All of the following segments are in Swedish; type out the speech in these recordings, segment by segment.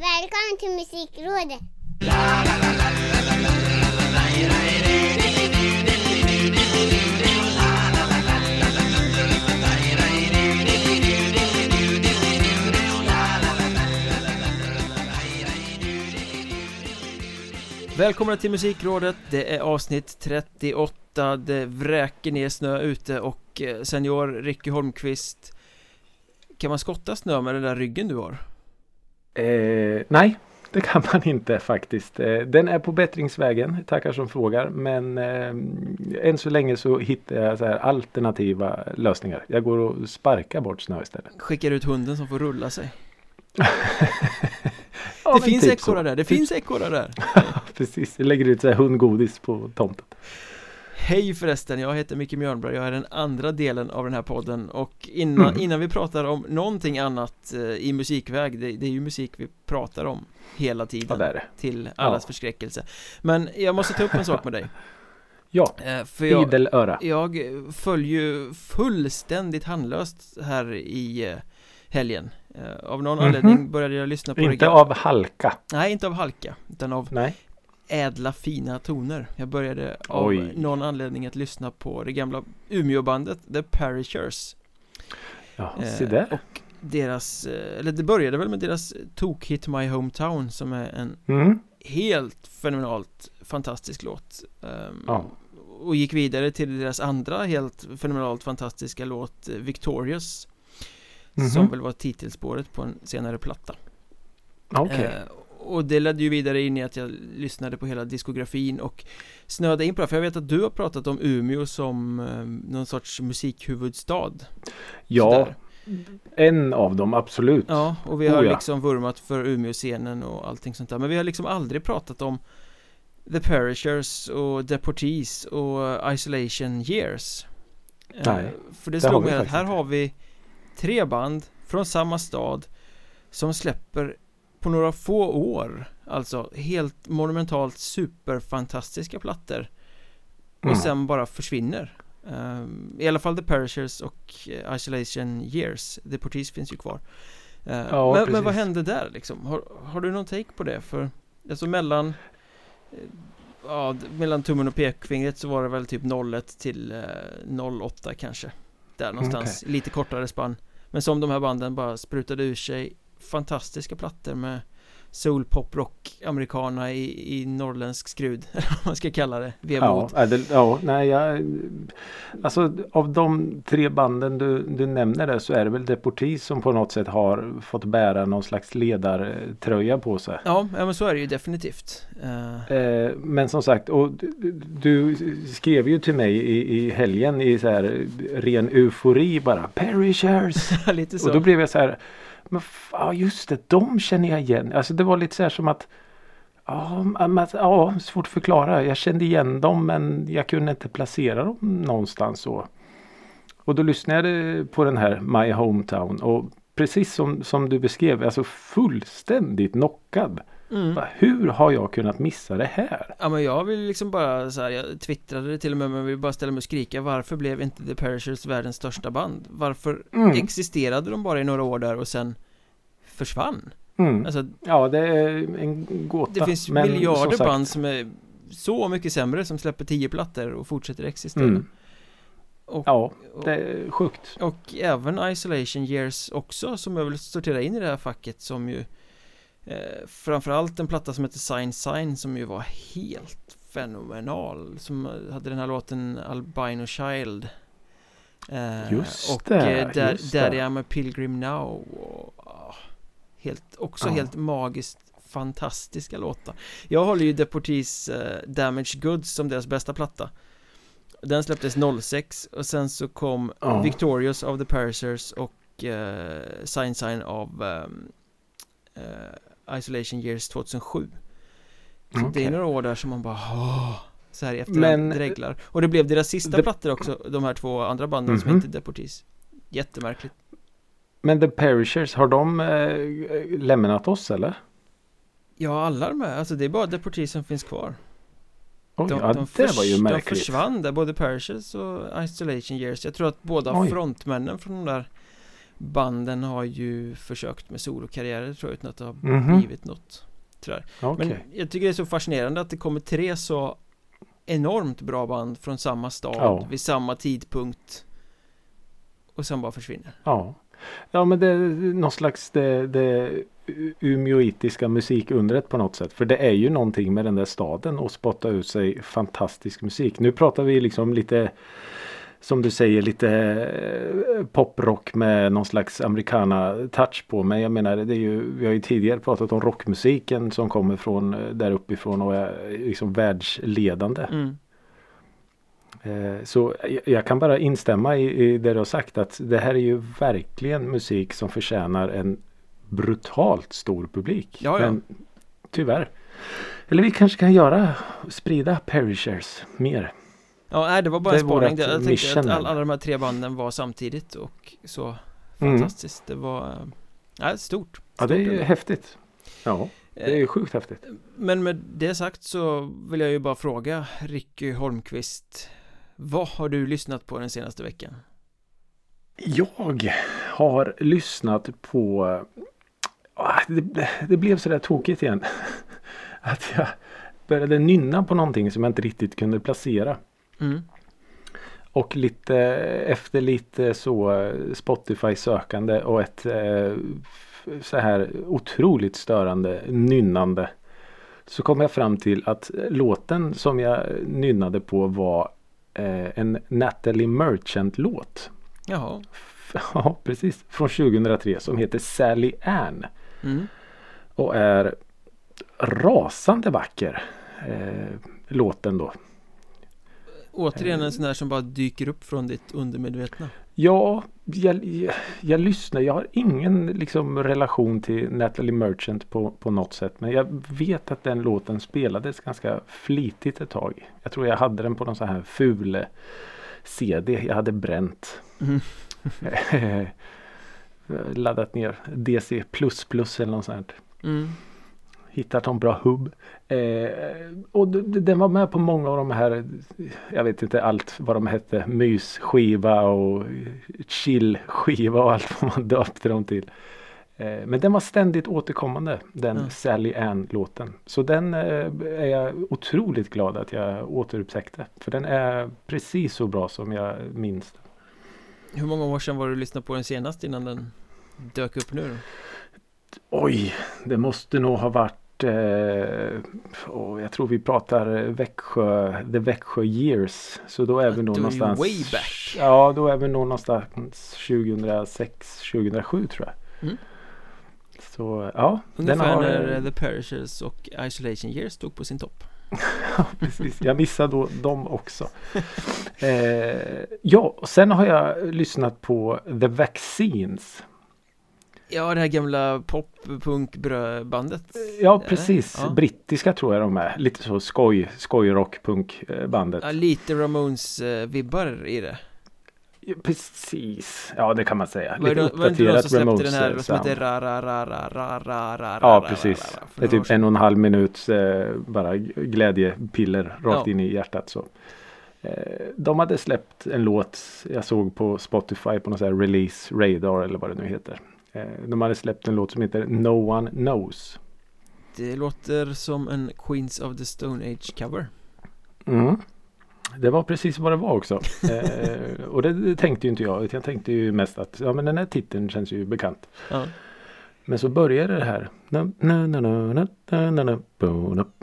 Välkommen till Musikrådet! Välkomna till Musikrådet, det är avsnitt 38, det vräker ner snö ute och eh, senior Ricky Holmqvist Kan man skotta snö med den där ryggen du har? Eh, nej, det kan man inte faktiskt. Eh, den är på bättringsvägen, tackar som frågar. Men eh, än så länge så hittar jag så här alternativa lösningar. Jag går och sparkar bort snö istället. Skickar ut hunden som får rulla sig Ja, Det finns typ ekorrar där, det finns ekorrar där Precis, jag lägger ut så här hundgodis på tomten. Hej förresten, jag heter Micke Mjörnberg, jag är den andra delen av den här podden och innan, Mm. innan vi pratar om någonting annat eh, i musikväg, det, det är ju musik vi pratar om hela Ja, tiden det. till allas Ja. förskräckelse Men jag måste ta upp en sak med dig Ja, eh, För jag, idel öra. jag föll ju fullständigt handlöst här i eh, helgen Av någon Mhm. anledning började jag lyssna på Inte av halka. Nej, inte av halka, utan av Nej. Ädla fina toner Jag började av Oj. någon anledning att lyssna på det gamla Umeåbandet The Perishers Ja, Eh, se där. Och deras, eh, eller det började väl med deras Tok Hit My Hometown som är en Mm. helt fenomenalt fantastisk låt Ehm, Ja. Och gick vidare till deras andra helt fenomenalt fantastiska låt eh, Victorious Mhm. Som väl var titelspåret på en senare platta Okej. Eh, och det ledde ju vidare in i att jag lyssnade på hela diskografin och snöade in på det, för jag vet att du har pratat om Umeå som eh, någon sorts musikhuvudstad ja, sådär. en av dem absolut. Ja, och vi har Oh, ja. liksom vurmat för Umeå-scenen och allting sånt där Men vi har liksom aldrig pratat om The Perishers och Deportees och Isolation Years Eh, Nej, För det slog mig att här inte. har vi tre band från samma stad Som släpper på några få år Alltså helt monumentalt superfantastiska plattor. Och Mm. sen bara försvinner. Ehm, I alla fall The Perishers och eh, Isolation Years. Deportees finns ju kvar. Eh, Ja, men, men vad hände där liksom? Har, har du någon take på det? För alltså mellan eh, Ja, mellan tummen och pekfingret så var det väl typ 01 till eh, 08 kanske. Där någonstans, lite kortare spann. Men som de här banden bara sprutade ur sig Fantastiska plattor med Soul, pop, rock, americana i, i norrländsk skrud Eller vad man ska kalla det, vemod Ja, det, ja, nej, jag, alltså av de tre banden du, du nämner där så är det väl Deportees som på något sätt har fått bära någon slags ledartröja på sig. Ja, ja men så är det ju definitivt Eh, Eh, men som sagt, och du, du skrev ju till mig i, i helgen i så här ren eufori bara Perishers! Lite så Och då blev jag så här men ja just det, de känner jag igen. Alltså det var lite så här som att Ja, men, alltså, ja, svårt att förklara. Jag kände igen dem men jag kunde inte placera dem någonstans så. Och då lyssnade jag eh, på den här My Hometown och precis som, som du beskrev, alltså fullständigt knockad mm. Bara, Hur har jag kunnat missa det här? Ja men jag vill liksom bara så här, jag twittrade det till och med men vill bara ställa mig och skrika Varför blev inte The Perishers världens största band? Varför Mm. existerade de bara i några år där och sen försvann? Mm. Alltså Ja, det är en gåta. det finns men miljarder som band som är så mycket sämre som släpper tio plattor och fortsätter existera Mm. och, Ja, och, det är sjukt. och även Isolation Years också som jag vill sortera in i det här facket som ju eh, Framförallt en platta som heter Sign Sign som ju var helt fenomenal Som hade den här låten Albino Child eh, Just Och det, eh, där, just där det. är I'm a Pilgrim Now och, ah, Helt, också Ja. helt magiskt fantastiska låtar Jag håller ju Deportees eh, Damaged Goods som deras bästa platta Den släpptes 06 och sen så kom Ja. Victorious av The Perishers och eh, Sign Sign av ehm, eh, Isolation Years 2007 Så det Okej. är några år där som man bara åh, så här i efterhand Men- dreglar Och det blev deras sista Det- plattor också, de här två andra banden som Mhm. inte Deportees Jättemärkligt Men The Perishers, har de eh, lämnat oss eller? Ja, alla de här, alltså det är bara Deportees som finns kvar Oj, de, ja, de det var ju De märkligt. försvann där, både Perishers och Isolation Years Jag tror att båda Oj. frontmännen från de där banden har ju försökt med solokarriärer tror jag utan att det har Mhm. blivit något sådär. Okej. Men jag tycker det är så fascinerande att det kommer tre så enormt bra band från samma stad Ja. vid samma tidpunkt och sen bara försvinner. Ja. Ja men det är någon slags det, det umeoitiska musikundret på något sätt. För det är ju någonting med den där staden och spotta ut sig fantastisk musik. Nu pratar vi liksom lite som du säger lite eh, poprock med någon slags americana touch på. Men jag menar det är ju, vi har ju tidigare pratat om rockmusiken som kommer från eh, där uppifrån och är liksom världsledande. Mm. Eh, Så jag- kan bara instämma i, i det du har sagt att det här är ju verkligen musik som förtjänar en brutalt stor publik. Ja, ja. Men tyvärr. Eller vi kanske kan göra sprida Perishers mer. Ja, nej, det var bara Det en spaning. Jag tänkte att all, alla de här tre banden var samtidigt och så Mm. fantastiskt. Det var eh, nej, stort. Ja det är Stort ju ändå. häftigt. Ja det är Eh, ju sjukt häftigt. Men med det sagt så vill jag ju bara fråga Ricky Holmqvist Vad har du lyssnat på den senaste veckan? Jag har lyssnat på Ah, det, det blev sådär tokigt igen. Att jag började nynna på någonting som jag inte riktigt kunde placera. Mm. Och lite efter lite så eh, Spotify sökande och ett eh, så här otroligt störande nynnande. Så kom jag fram till att låten som jag nynnade på var eh, en Natalie Merchant låt. Jaha Ja precis. Från 2003 som heter Sally Ann. mm. Och är rasande vacker. Eh, låten då. Återigen Eh. en sån där som bara dyker upp från ditt undermedvetna Ja, jag, jag, jag lyssnar. Jag har ingen liksom, relation till Natalie Merchant på, på något sätt. Men jag vet att den låten spelades ganska flitigt ett tag. Jag tror jag hade den på någon sån här ful eh, CD. Jag hade bränt. mm. Laddat ner DC++ eller något sånt. Mm. Hittat en bra hubb. Eh, och den var med på många av de här, jag vet inte allt vad de hette, mysskiva och chillskiva och allt vad man döpte dem till. Eh, men den var ständigt återkommande, den Ja. Sally Ann-låten. Så den eh, är jag otroligt glad att jag återupptäckte. För den är precis så bra som jag minns den. Hur många år sedan var du lyssnade på den senast innan den dök upp nu då? Oj, det måste nog ha varit eh, åh, jag tror vi pratar Växjö, The Växjö Years. Så då är vi nog någonstans way back. Ja, då är vi nog någonstans 2006, 2007 tror jag. Mm. Så ja, den Ungefär har, när eh, The Perishers och Isolation Years stod på sin topp Ja, precis. Jag missade då dem också. Eh, ja, och sen har jag lyssnat på The Vaccines. Ja, det här gamla pop-punk-bandet Ja, Eller? precis. Ja. Brittiska tror jag de är. Lite så skoj, skojrock-punkbandet. ja, Lite Ramones-vibbar i det Ja, Precis, ja det kan man säga. Var Lite var det inte som släppte den här eh, som heter ra ra ra ra ra ra ra Ja precis. Det är typ en och en halv minut eh, bara glädjepiller rakt Ja. in i hjärtat så. Eh, de hade släppt en låt jag såg på Spotify på någon sån här release radar eller vad det nu heter. Eh, de hade släppt en låt som heter No One Knows. Det låter som en Queens of the Stone Age cover Mm. Det var precis vad det var också. Eh, och det, det tänkte ju inte jag. Jag tänkte ju mest att ja, men den här titeln känns ju bekant. Ja, Men så började det här.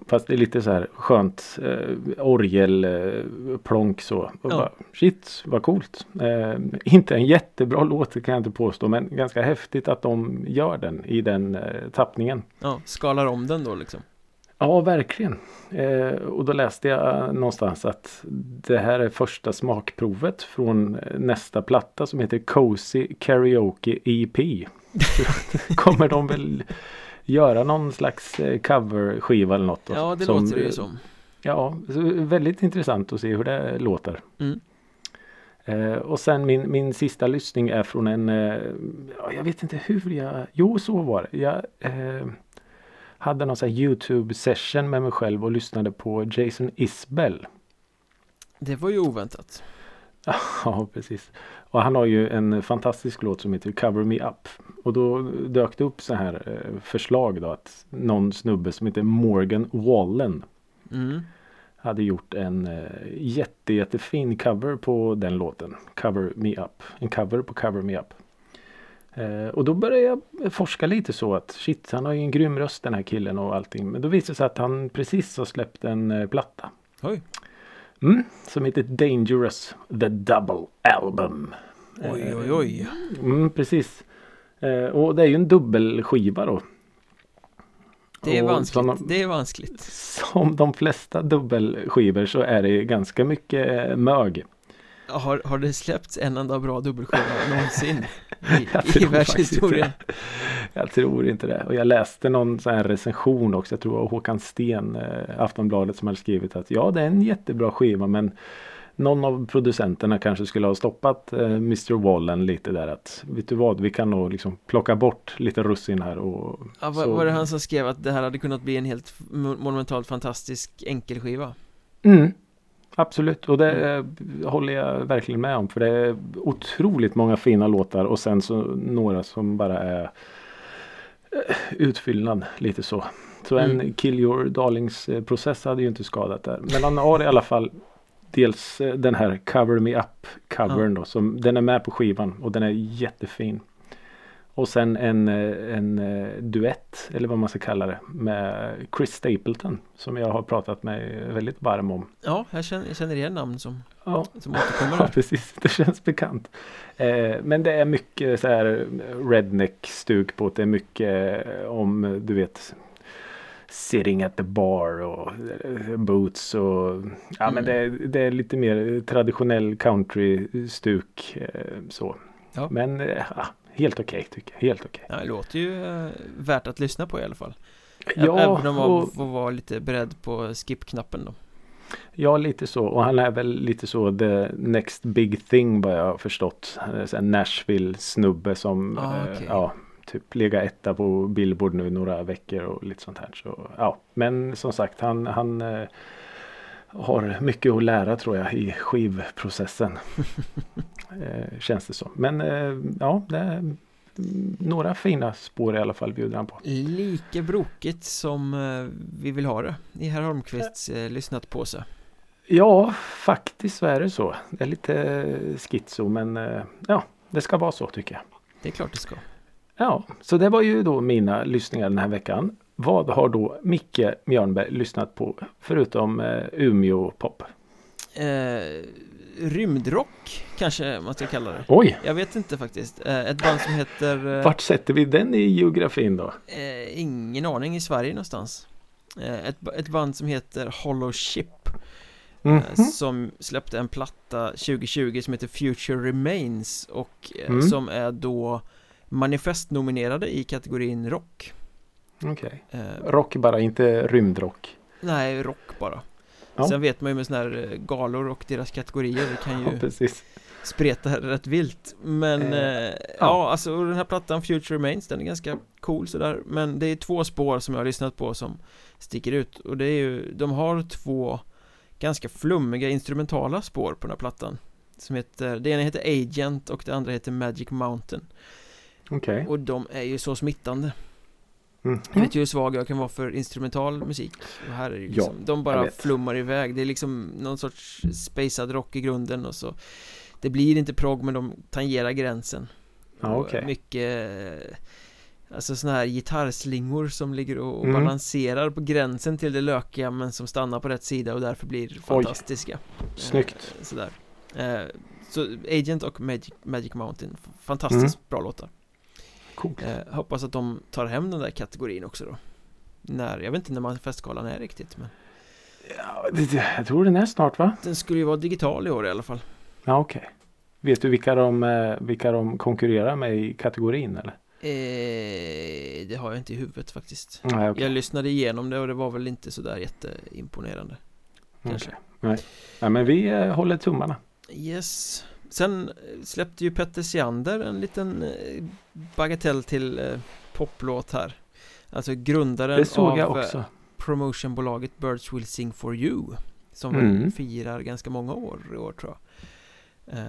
Fast det är lite så här skönt eh, orgel eh, så. Och Ja. bara, shit vad coolt. Eh, inte en jättebra låt kan jag inte påstå. Men ganska häftigt att de gör den i den eh, tappningen. ja, skalar om den då liksom Ja verkligen. Eh, och då läste jag någonstans att det här är första smakprovet från eh, nästa platta som heter Cozy Karaoke EP. Kommer de väl göra någon slags eh, coverskiva eller något? då, Ja, det som, låter det ju eh, som Ja, väldigt intressant att se hur det låter. Mm. Eh, och sen min, min sista lyssning är från en, eh, ja, jag vet inte hur jag, jo så var det. Jag eh, hade någon sån här Youtube session med mig själv och lyssnade på Jason Isbell. Det var ju oväntat Ja, precis. Och han har ju en fantastisk låt som heter Cover Me Up. Och då dök det upp så här eh, förslag då att någon snubbe som heter Morgan Wallen Mm. hade gjort en eh, jätte, jättefin cover på den låten. Cover Me Up. En cover på Cover Me Up. Eh, och då började jag forska lite så att shit, han har ju en grym röst den här killen och allting. Men då visade det sig att han precis har släppt en eh, platta. Oj, Mm, som heter Dangerous The Double Album. oj, oj, oj. Mm, precis. Eh, och det är ju en dubbelskiva då. Det är Och vanskligt. Som, Det är vanskligt. som de flesta dubbelskivor så är det ganska mycket eh, mög. Har, har det släppts en enda bra dubbelskiva någonsin i, i världshistorien? Jag tror inte det. Och jag läste någon sån här recension också. Jag tror det var Håkan Sten, eh, Aftonbladet, som hade skrivit att ja, det är en jättebra skiva men någon av producenterna kanske skulle ha stoppat eh, Mr Wallen lite där att vet du vad, vi kan nog liksom plocka bort lite russin här och Ja, var, så- var det han som skrev att det här hade kunnat bli en helt mo- monumentalt fantastisk enkelskiva? Mm, absolut, och det eh, håller jag verkligen med om. För det är otroligt många fina låtar och sen så några som bara är eh, utfyllnad lite så. Så en Mm. Kill Your Darlings eh, process hade ju inte skadat där. Men han har i alla fall dels eh, den här Cover Me Up covern då. Som, den är med på skivan och den är jättefin. Och sen en, eh, en eh, duett eller vad man ska kalla det med Chris Stapleton som jag har pratat mig väldigt varm om. Ja, jag känner, jag känner igen namn som, Ja, som återkommer ja precis. Det känns bekant. Eh, men det är mycket så här redneck-stuk på det. Det är mycket eh, om, du vet, sitting at the bar och eh, boots och ja men Mm. det, är- det är lite mer traditionell country-stuk eh, så. Ja. Men eh, ja, helt okej tycker jag. Helt okej. Ja, det låter ju eh, värt att lyssna på i alla fall Ja, Även om man och- får vara lite beredd på skip-knappen då Ja, lite så. Och han är väl lite så the next big thing vad jag har förstått. Så här Nashville-snubbe som Ah, eh, okej. ja, typ ligga etta på Billboard nu några veckor och lite sånt här. Så, ja. Men som sagt, han, han eh, har mycket att lära tror jag i skivprocessen. eh, känns det som. Men eh, ja, det några fina spår i alla fall bjuder han på. Lika brokigt som eh, vi vill ha det i herr Holmqvists eh, lyssnat på sig Ja, faktiskt så är det så. Det är lite eh, schizo men eh, ja, det ska vara så tycker jag. Det är klart det ska Ja, så det var ju då mina lyssningar den här veckan. Vad har då Micke Mjörnberg lyssnat på förutom eh, Umeå pop? eh, Rymdrock kanske man ska kalla det Oj, Jag vet inte faktiskt eh, Ett band som heter eh, vart sätter vi den i geografin då? eh, Ingen aning i Sverige någonstans eh, ett, ett band som heter Hollow Ship Mhm. eh, Som släppte en platta 2020 som heter Future Remains Och eh, Mm. som är då manifestnominerade i kategorin rock Okej. eh, Rock bara, inte rymdrock. Nej, rock bara Ja. Sen vet man ju med sådana här eh, galor och deras kategorier Det kan Ja, ju precis. spreta rätt vilt Men Eh, eh, ja. alltså och den här plattan Future Remains Den är ganska cool sådär Men det är två spår som jag har lyssnat på som sticker ut Och det är ju De har två Ganska flummiga instrumentala spår på den här plattan Som heter Det ena heter Agent och det andra heter Magic Mountain Okej. Och de är ju så smittande Mhm. Jag vet ju hur svag jag kan vara för instrumental musik Och här är det liksom, de jag bara flummar iväg Det är liksom någon sorts spacad rock i grunden och så Det blir inte prog men de tangerar gränsen Ja, Och okej. Mycket eh, Alltså sådana här gitarrslingor som ligger och, och Mm. balanserar på gränsen till det lökiga men som stannar på rätt sida och därför blir fantastiska Snyggt. Eh, Sådär eh, Så Agent och Magic, Magic Mountain Fantastiskt Mm. bra låtar Coolt. eh, Hoppas att de tar hem den där kategorin också då När, jag vet inte när manifestgalan är riktigt men Ja, det, jag tror den är snart va? Den skulle ju vara digital i år i alla fall Ja, okej. Vet du vilka de, eh, vilka de konkurrerar med i kategorin eller? eh, Det har jag inte i huvudet faktiskt Nej, okej. Jag lyssnade igenom det och det var väl inte sådär jätteimponerande Kanske Okej. Nej. Nej, men vi eh, håller tummarna. Yes Sen släppte ju Petter Siander en liten eh, bagatell till eh, poplåt här Alltså grundaren av eh, promotionbolaget Birds Will Sing For You Som Mm. väl firar ganska många år i år tror jag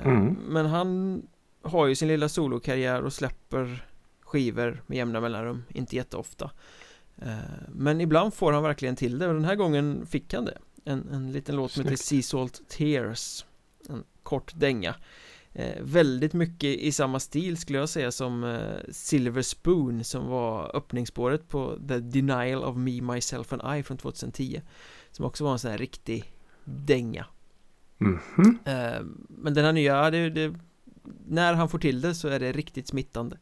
Mm. Men han har ju sin lilla solokarriär och släpper skivor med jämna mellanrum, inte jätteofta. Men ibland får han verkligen till det och den här gången fick han det. En, en liten låt som heter. Sea Salt Tears. En kort dänga. Eh, väldigt mycket i samma stil skulle jag säga som eh, Silver Spoon som var öppningsspåret på The Denial of Me, Myself and I från 2010 Som också var en sån här riktig dänga Mhm. eh, Men den här nya, det, det, när han får till det så är det riktigt smittande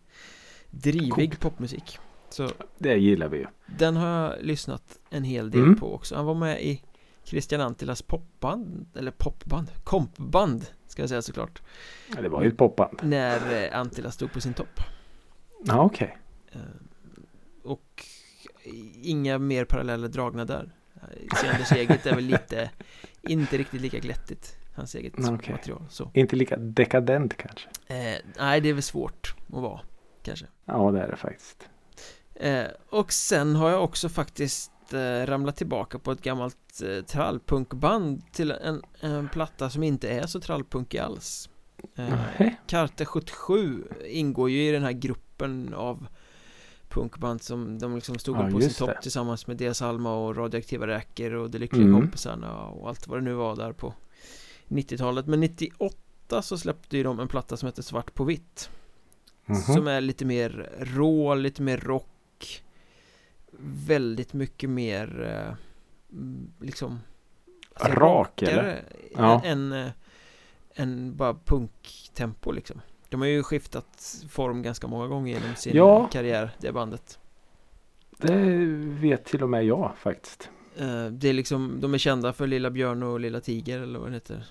Drivig Coolt. popmusik Så Det gillar vi ju. den har jag lyssnat en hel del Mm. på också Han var med i Christian Antilas popband, eller popband, kompband ska jag säga såklart Ja, Det var ju ett popband. När eh, Antila stod på sin topp Ja, okej. Eh, Och inga mer paralleller dragna där Senders eget är väl lite Inte riktigt lika glättigt Hans eget Okej. material så Inte lika dekadent kanske. eh, Nej det är väl svårt att vara Kanske Ja, det är det faktiskt. eh, Och sen har jag också faktiskt eh, Ramlat tillbaka på ett gammalt eh, trallpunkband Till en, en platta som inte är så trallpunkig alls eh. Karte 77 ingår ju i den här gruppen av punkband som de liksom stod Ja, på sin topp tillsammans med Dias Alma och Radioaktiva Räker och De Lyckliga Mm. Kompisarna och allt vad det nu var där på 90-talet men 98 så släppte ju de en platta som heter Svart på vitt Mhm. som är lite mer rå, lite mer rock Väldigt mycket mer eh, mm, liksom Rak, eller? rakare Ja. än, eh, än bara punktempo liksom De har ju skiftat form ganska många gånger genom sin Ja. karriär, det bandet Det vet till och med jag faktiskt. Eh, Det är liksom, de är kända för Lilla Björn och Lilla Tiger eller vad det heter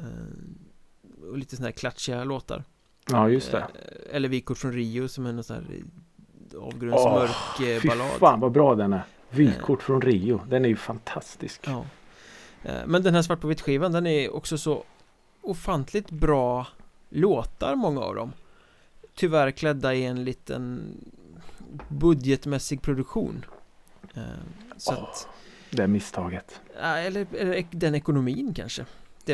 Eh, Och lite sådana här klatschiga låtar Ja, just det. Eh, Eller Vykort från Rio som är någon sån här Avgrundsmörk eh, Fy ballad fan vad bra den är. Vykort från Rio. Den är ju fantastisk. Ja Eh, Men den här svart på vitt skivan den är också så ofantligt bra låtar många av dem Tyvärr klädda i en liten budgetmässig produktion Eh, Så Åh. att, Det misstaget. eller, eller den ekonomin kanske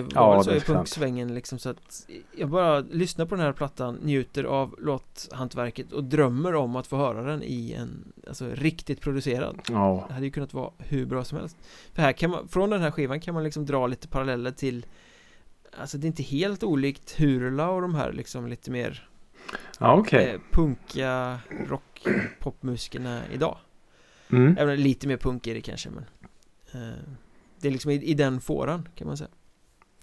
Det var Ja, så det i punksvängen liksom så att Jag bara lyssnar på den här plattan, njuter av låthantverket och drömmer om att få höra den i en, alltså riktigt producerad Ja. det hade ju kunnat vara hur bra som helst För här kan man, från den här skivan kan man liksom dra lite paralleller till Alltså det är inte helt olikt Hurla och de här liksom lite mer Ja, okej. eh, punkiga rock popmusikerna idag Mm. Även lite mer punk är det kanske men eh, Det är liksom i, i den fåran kan man säga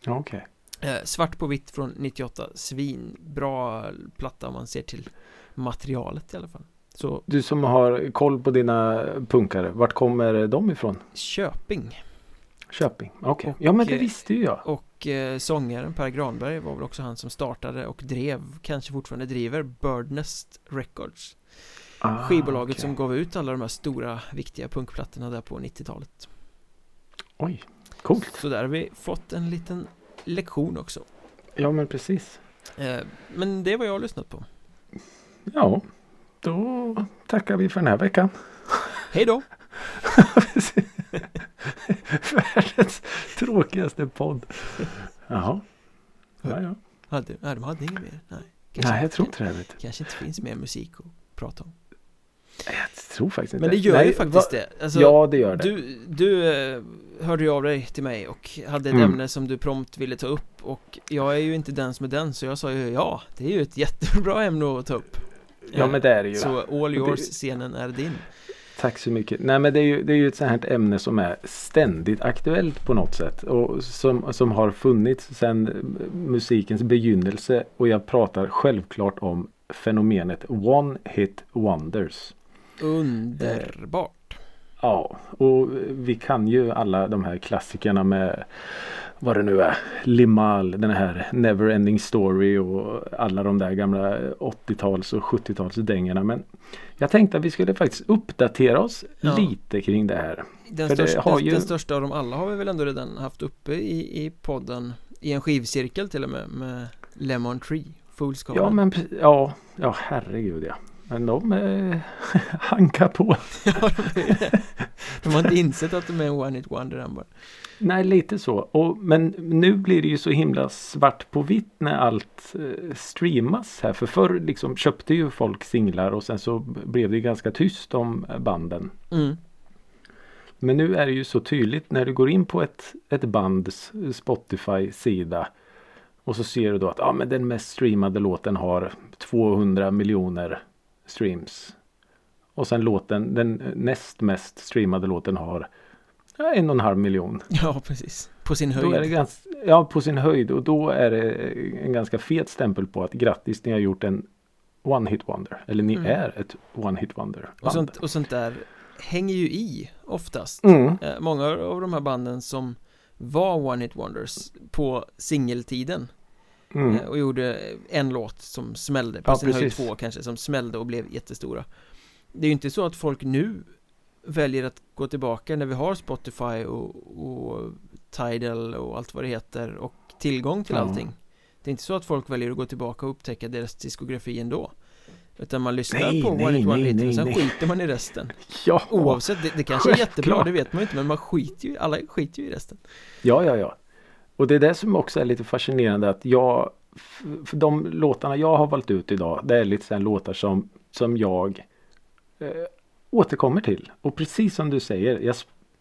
okej. eh, Svart på vitt från 98 Svin Bra platta om man ser till materialet i alla fall Så Du som har koll på dina punkare. Vart kommer de ifrån? Köping Köping. Okej. Och, Ja, men det eh, visste ju jag. Och eh, sångaren Per Granberg var väl också han som startade och drev, kanske fortfarande driver, Birdnest Records Ah, Skivbolaget okej. som gav ut alla de här stora viktiga punkplattorna där på 90-talet Oj, coolt. Så där har vi fått en liten lektion också Ja, men precis. eh, Men det var jag har lyssnat på Ja, då tackar vi för den här veckan. Hej då! Världens tråkigaste podd. Jaha. Ja, ja. Hade, nej, de hade inget mer Nej, Nej, jag tror inte det. Kanske inte finns mer musik att prata om Jag tror faktiskt inte Men det gör Nej, ju faktiskt va- det alltså, Ja, det gör det. Du, du eh, hörde ju av dig till mig och hade ett Mm. ämne som du prompt ville ta upp och jag är ju inte den som är den så jag sa ju ja, det är ju ett jättebra ämne att ta upp Ja, men det är det ju. Så all det- yours, scenen är din Tack så mycket. Nej men det är ju, det är ju ett sånt här ämne som är ständigt aktuellt på något sätt. Och som, som har funnits sedan musikens begynnelse. Och jag pratar självklart om fenomenet One Hit Wonders. Underbart Ja, och vi kan ju alla de här klassikerna med vad det nu är. Limal, den här Neverending Story och alla de där gamla 80-tals och 70-tals dängorna. Men jag tänkte att vi skulle faktiskt uppdatera oss Ja. lite kring det här. den För det största, har den, ju- den största av dem alla har vi väl ändå redan haft uppe i, i podden I en skivcirkel till och med med Lemon Tree Fools Ja, men ja, ja herregud ja. Men de eh, hankar på. Ja, de har inte insett att de är en one hit wonder än bara. Nej, lite så. Och, men nu blir det ju så himla svart på vitt när allt eh, streamas här. För förr liksom köpte ju folk singlar och sen så blev det ganska tyst om banden. Mm. Men nu är det ju så tydligt när du går in på ett, ett bands Spotify-sida och så ser du då att ja, men den mest streamade låten har 200 miljoner streams. Och sen låten, den näst mest streamade låten har en och en halv miljon. Ja, precis. På sin höjd. ganska, ja, på sin höjd. Och då är det en ganska fet stämpel på att grattis, ni har gjort en one hit wonder. Eller ni Mm. är ett one hit wonder. Och sånt, och sånt där hänger ju i oftast. Mm. Eh, många av de här banden som var one hit wonders på singeltiden Mm. eh, och gjorde en låt som smällde, på Ja, sin höjd precis. två kanske, som smällde och blev jättestora. Det är ju inte så att folk nu väljer att gå tillbaka när vi har Spotify och, och Tidal och allt vad det heter och tillgång till Ja. allting. Det är inte så att folk väljer att gå tillbaka och upptäcka deras diskografi ändå. Utan man lyssnar Nej, på nej, One Hit One Hit och sen nej. skiter man i resten. Ja, Oavsett, det, det kanske är jättebra, Självklart. det vet man ju inte men man skiter ju, alla skiter ju i resten. ja, ja, ja. Och det är det som också är lite fascinerande att jag för de låtarna jag har valt ut idag det är lite sen låtar som, som jag eh, återkommer till. Och precis som du säger, jag,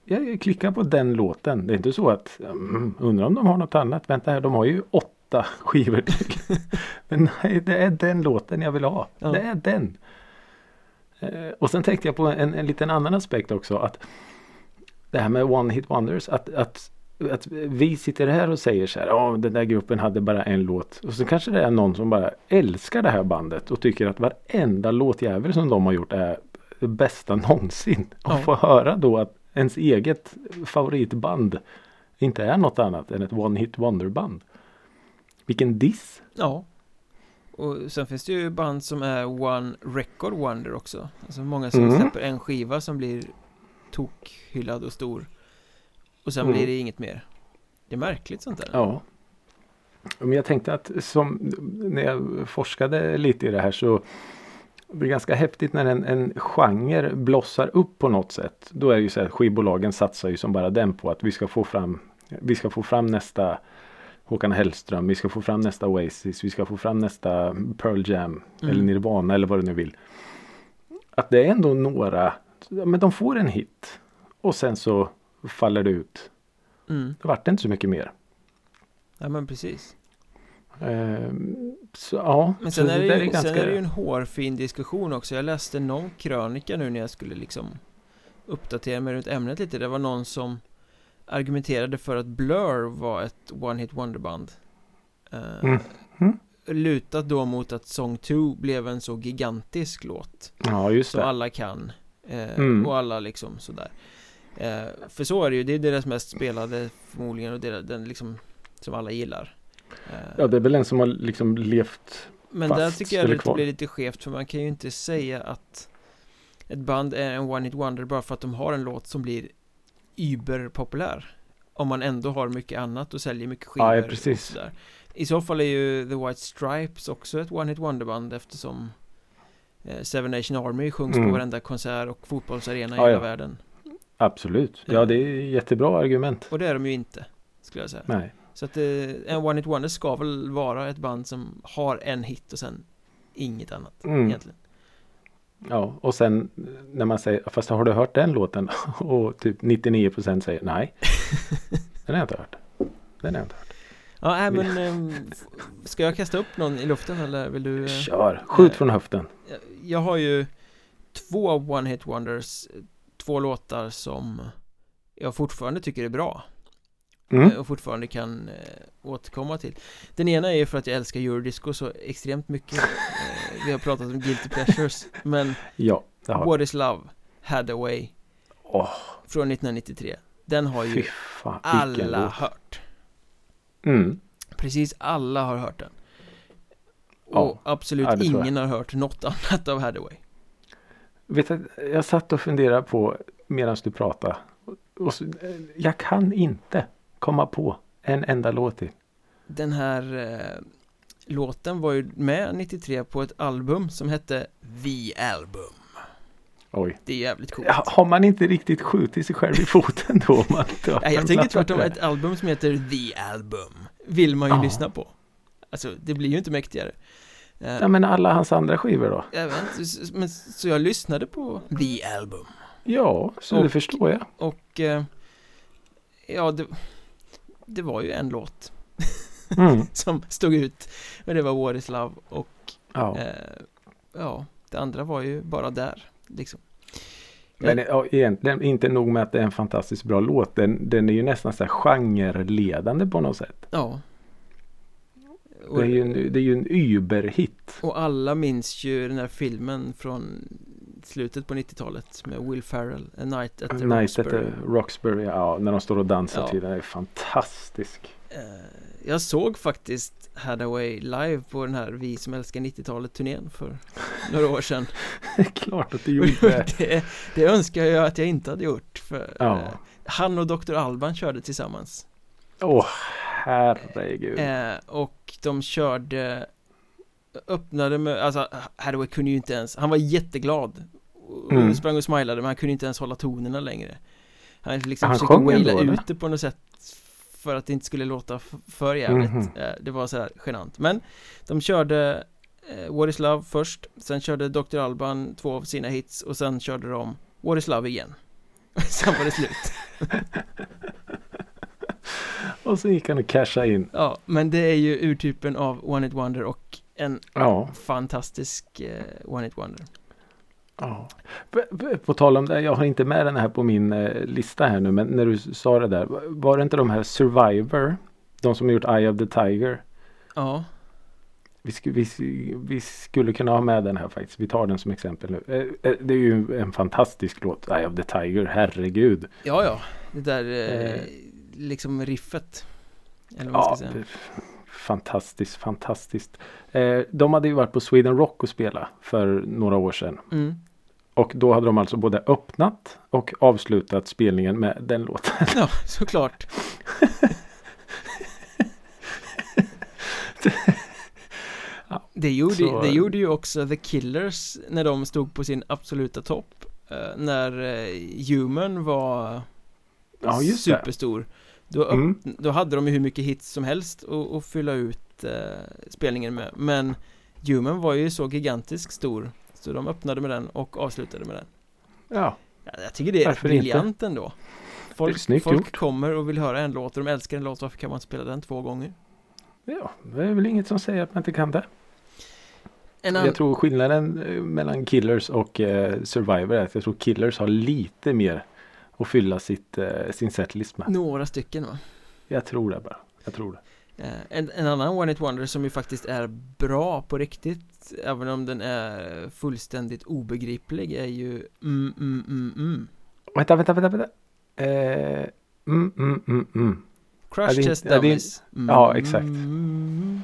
jag klickar på den låten. Det är inte så att mm, undrar om de har något annat. Vänta här, de har ju åtta skivor till. Men nej, det är den låten jag vill ha. Ja. Det är den. Eh, och sen tänkte jag på en, en liten annan aspekt också. att Det här med One Hit Wonders. Att, att, att vi sitter här och säger så här. Ja, den där gruppen hade bara en låt. Och så kanske det är någon som bara älskar det här bandet. Och tycker att varenda låtjävel som de har gjort är det bästa någonsin. Och Ja. få höra då att ens eget favoritband inte är något annat än ett One Hit Wonder band. Vilken diss! Ja. Och sen finns det ju band som är One Record Wonder också. Alltså många som Mm. släpper en skiva som blir tokhyllad och stor. Och sen Mm. blir det inget mer. Det är märkligt sånt där. Ja. Men jag tänkte att som när jag forskade lite i det här så det är ganska häftigt när en, en genre blossar upp på något sätt. Då är det ju så här skivbolagen satsar ju som bara den på att vi ska få fram vi ska få fram nästa Håkan Hellström, vi ska få fram nästa Oasis, vi ska få fram nästa Pearl Jam Mm. eller Nirvana eller vad du nu vill. Att det är ändå några, men de får en hit och sen så faller det ut. Mm. Det vart inte så mycket mer. Ja men precis. Ehm, så ja, Men så sen är det, ju, ganska... sen är det ju en hårfin diskussion också. Jag läste någon krönika nu när jag skulle liksom uppdatera mig runt ämnet lite. Det var någon som argumenterade för att Blur var ett One Hit Wonder-band. Eh, Mm. Mm. Lutat då mot att Song 2 blev en så gigantisk låt Ja, just som det. alla kan. Eh, Mm. Och alla liksom sådär. Eh, för så är det ju, det är deras mest spelade förmodligen och deras, den liksom som alla gillar. Eh, Ja, det är väl en som har liksom levt... men fast där tycker jag det blir lite skevt för man kan ju inte säga att ett band är en one hit wonder bara för att de har en låt som blir überpopulär. Om man ändå har mycket annat och säljer mycket skivor. Ja, precis. I så fall är ju The White Stripes också ett one hit wonder band eftersom eh, Seven Nation Army sjungs Mm. på varenda konsert och fotbollsarena i Ja, hela ja. världen. Absolut. Ja, Mm. det är jättebra argument. Och det är de ju inte, skulle jag säga. Nej. Så att eh, en one hit wonder ska väl vara ett band som har en hit och sen inget annat Mm. egentligen. Ja, och sen när man säger, fast har du hört den låten? Och typ 99% säger nej. Den har jag inte hört. Den har jag inte hört. Ja, nej, men f- ska jag kasta upp någon i luften eller vill du? eh, Kör, skjut eh, från höften. jag- Jag har ju två one hit wonders, eh, två låtar som jag fortfarande tycker är bra Mm. eh, och fortfarande kan eh, återkomma till. Den ena är ju för att jag älskar eurodisco så extremt mycket. Eh, vi har pratat om guilty pleasures, men Ja, What is love, Hadaway Åh, från 1993. Den har ju fan. alla hört. Mm. Precis alla har hört den. Och absolut Ja, jag. ingen har hört något annat av Hadaway. Vet du, jag satt och funderade på medan du pratade. Och så, eh, jag kan inte komma på en enda låt till. Den här eh, låten var ju med 93 på ett album som hette The Album. Oj. Det är jävligt coolt. Ja, har man inte riktigt skjutit sig själv i foten då? Man Nej, jag tänker tvärtom, ett album som heter The Album vill man ju Ja. lyssna på. Alltså, det blir ju inte mäktigare. Eh, Ja men alla hans andra skivor då? jag vet men så jag lyssnade på The Album Ja, så Och- det förstår jag. och eh, ja, det, det var ju en låt Mm. som stod ut och det var What is Love och Ja. eh, ja, det andra var ju bara där liksom. Men ja, egentligen inte nog med att det är en fantastiskt bra låt. Den, den är ju nästan så här genreledande på något sätt. Ja. Och, Det är ju en, det är ju en überhit. och alla minns ju den här filmen från slutet på 90-talet med Will Ferrell, A Night at the Night at Roxbury. the Roxbury. Ja, när de står och dansar Ja. till den. är fantastisk. Eh, Jag såg faktiskt Hadaway live på den här Vi som älskar 90-talet turnén för några år sedan. Det är klart att du gjorde det. det, det önskar jag att jag inte hade gjort för Ja. eh, han och Dr. Alban körde tillsammans. Åh, herregud. Eh, och de körde Öppnade med, alltså Hathaway kunde ju inte ens, han var jätteglad och Mm. sprang och smilade men han kunde inte ens hålla tonerna längre Han liksom Han försökte waila ut det på något sätt För att det inte skulle låta för jävligt Mhm. eh, Det var så här genant Men de körde eh, What is Love först Sen körde Dr. Alban två av sina hits och sen körde de What is Love igen Sen var det slut Och så gick han och cashade in. Ja, men det är ju urtypen av One It Wonder och en Ja. fantastisk eh, One It Wonder ja. På, tal om det, jag har inte med den här på min eh, lista här nu. Men när du sa det där. Var det inte de här Survivor? De som har gjort Eye of the Tiger. Ja, Vi, sku, vi, vi skulle kunna ha med den här faktiskt. Vi tar den som exempel nu. Eh, eh, Det är ju en fantastisk låt. Eye of the Tiger, herregud. ja, ja Det där eh, Eh. Liksom riffet Eller vad Ja, ska säga fantastiskt, fantastiskt. Eh, de hade ju varit på Sweden Rock och spela för några år sedan. mm. Och då hade de alltså både öppnat och avslutat spelningen med den låten. Ja, såklart Det gjorde, Så- det gjorde ju också The Killers när de stod på sin absoluta topp eh, När eh, Human var Ja, just det. Då, Mm. då hade de ju hur mycket hits som helst att, att fylla ut eh, spelningen med Men Human var ju så gigantisk stor Så de öppnade med den och avslutade med den Ja, ja, Jag tycker det är Varför briljant ändå Folk, snyggt folk gjort. kommer och vill höra en låt och de älskar en låt Varför kan man inte spela den två gånger? ja, det är väl inget som säger att man inte kan det. Jag tror skillnaden eh, mellan Killers och eh, Survivor är att jag tror Killers har lite mer att fylla sitt, eh, sin setlist med. Några stycken va? Jag tror det bara. Jag tror det. Eh, En, en annan One It Wonder som ju faktiskt är bra på riktigt Även om den är fullständigt obegriplig är ju mm, mm, mm, mm. Vänta, vänta, vänta, vänta. Eh, mm, mm, mm, mm. Är Test Dummies ja, exakt. Mm.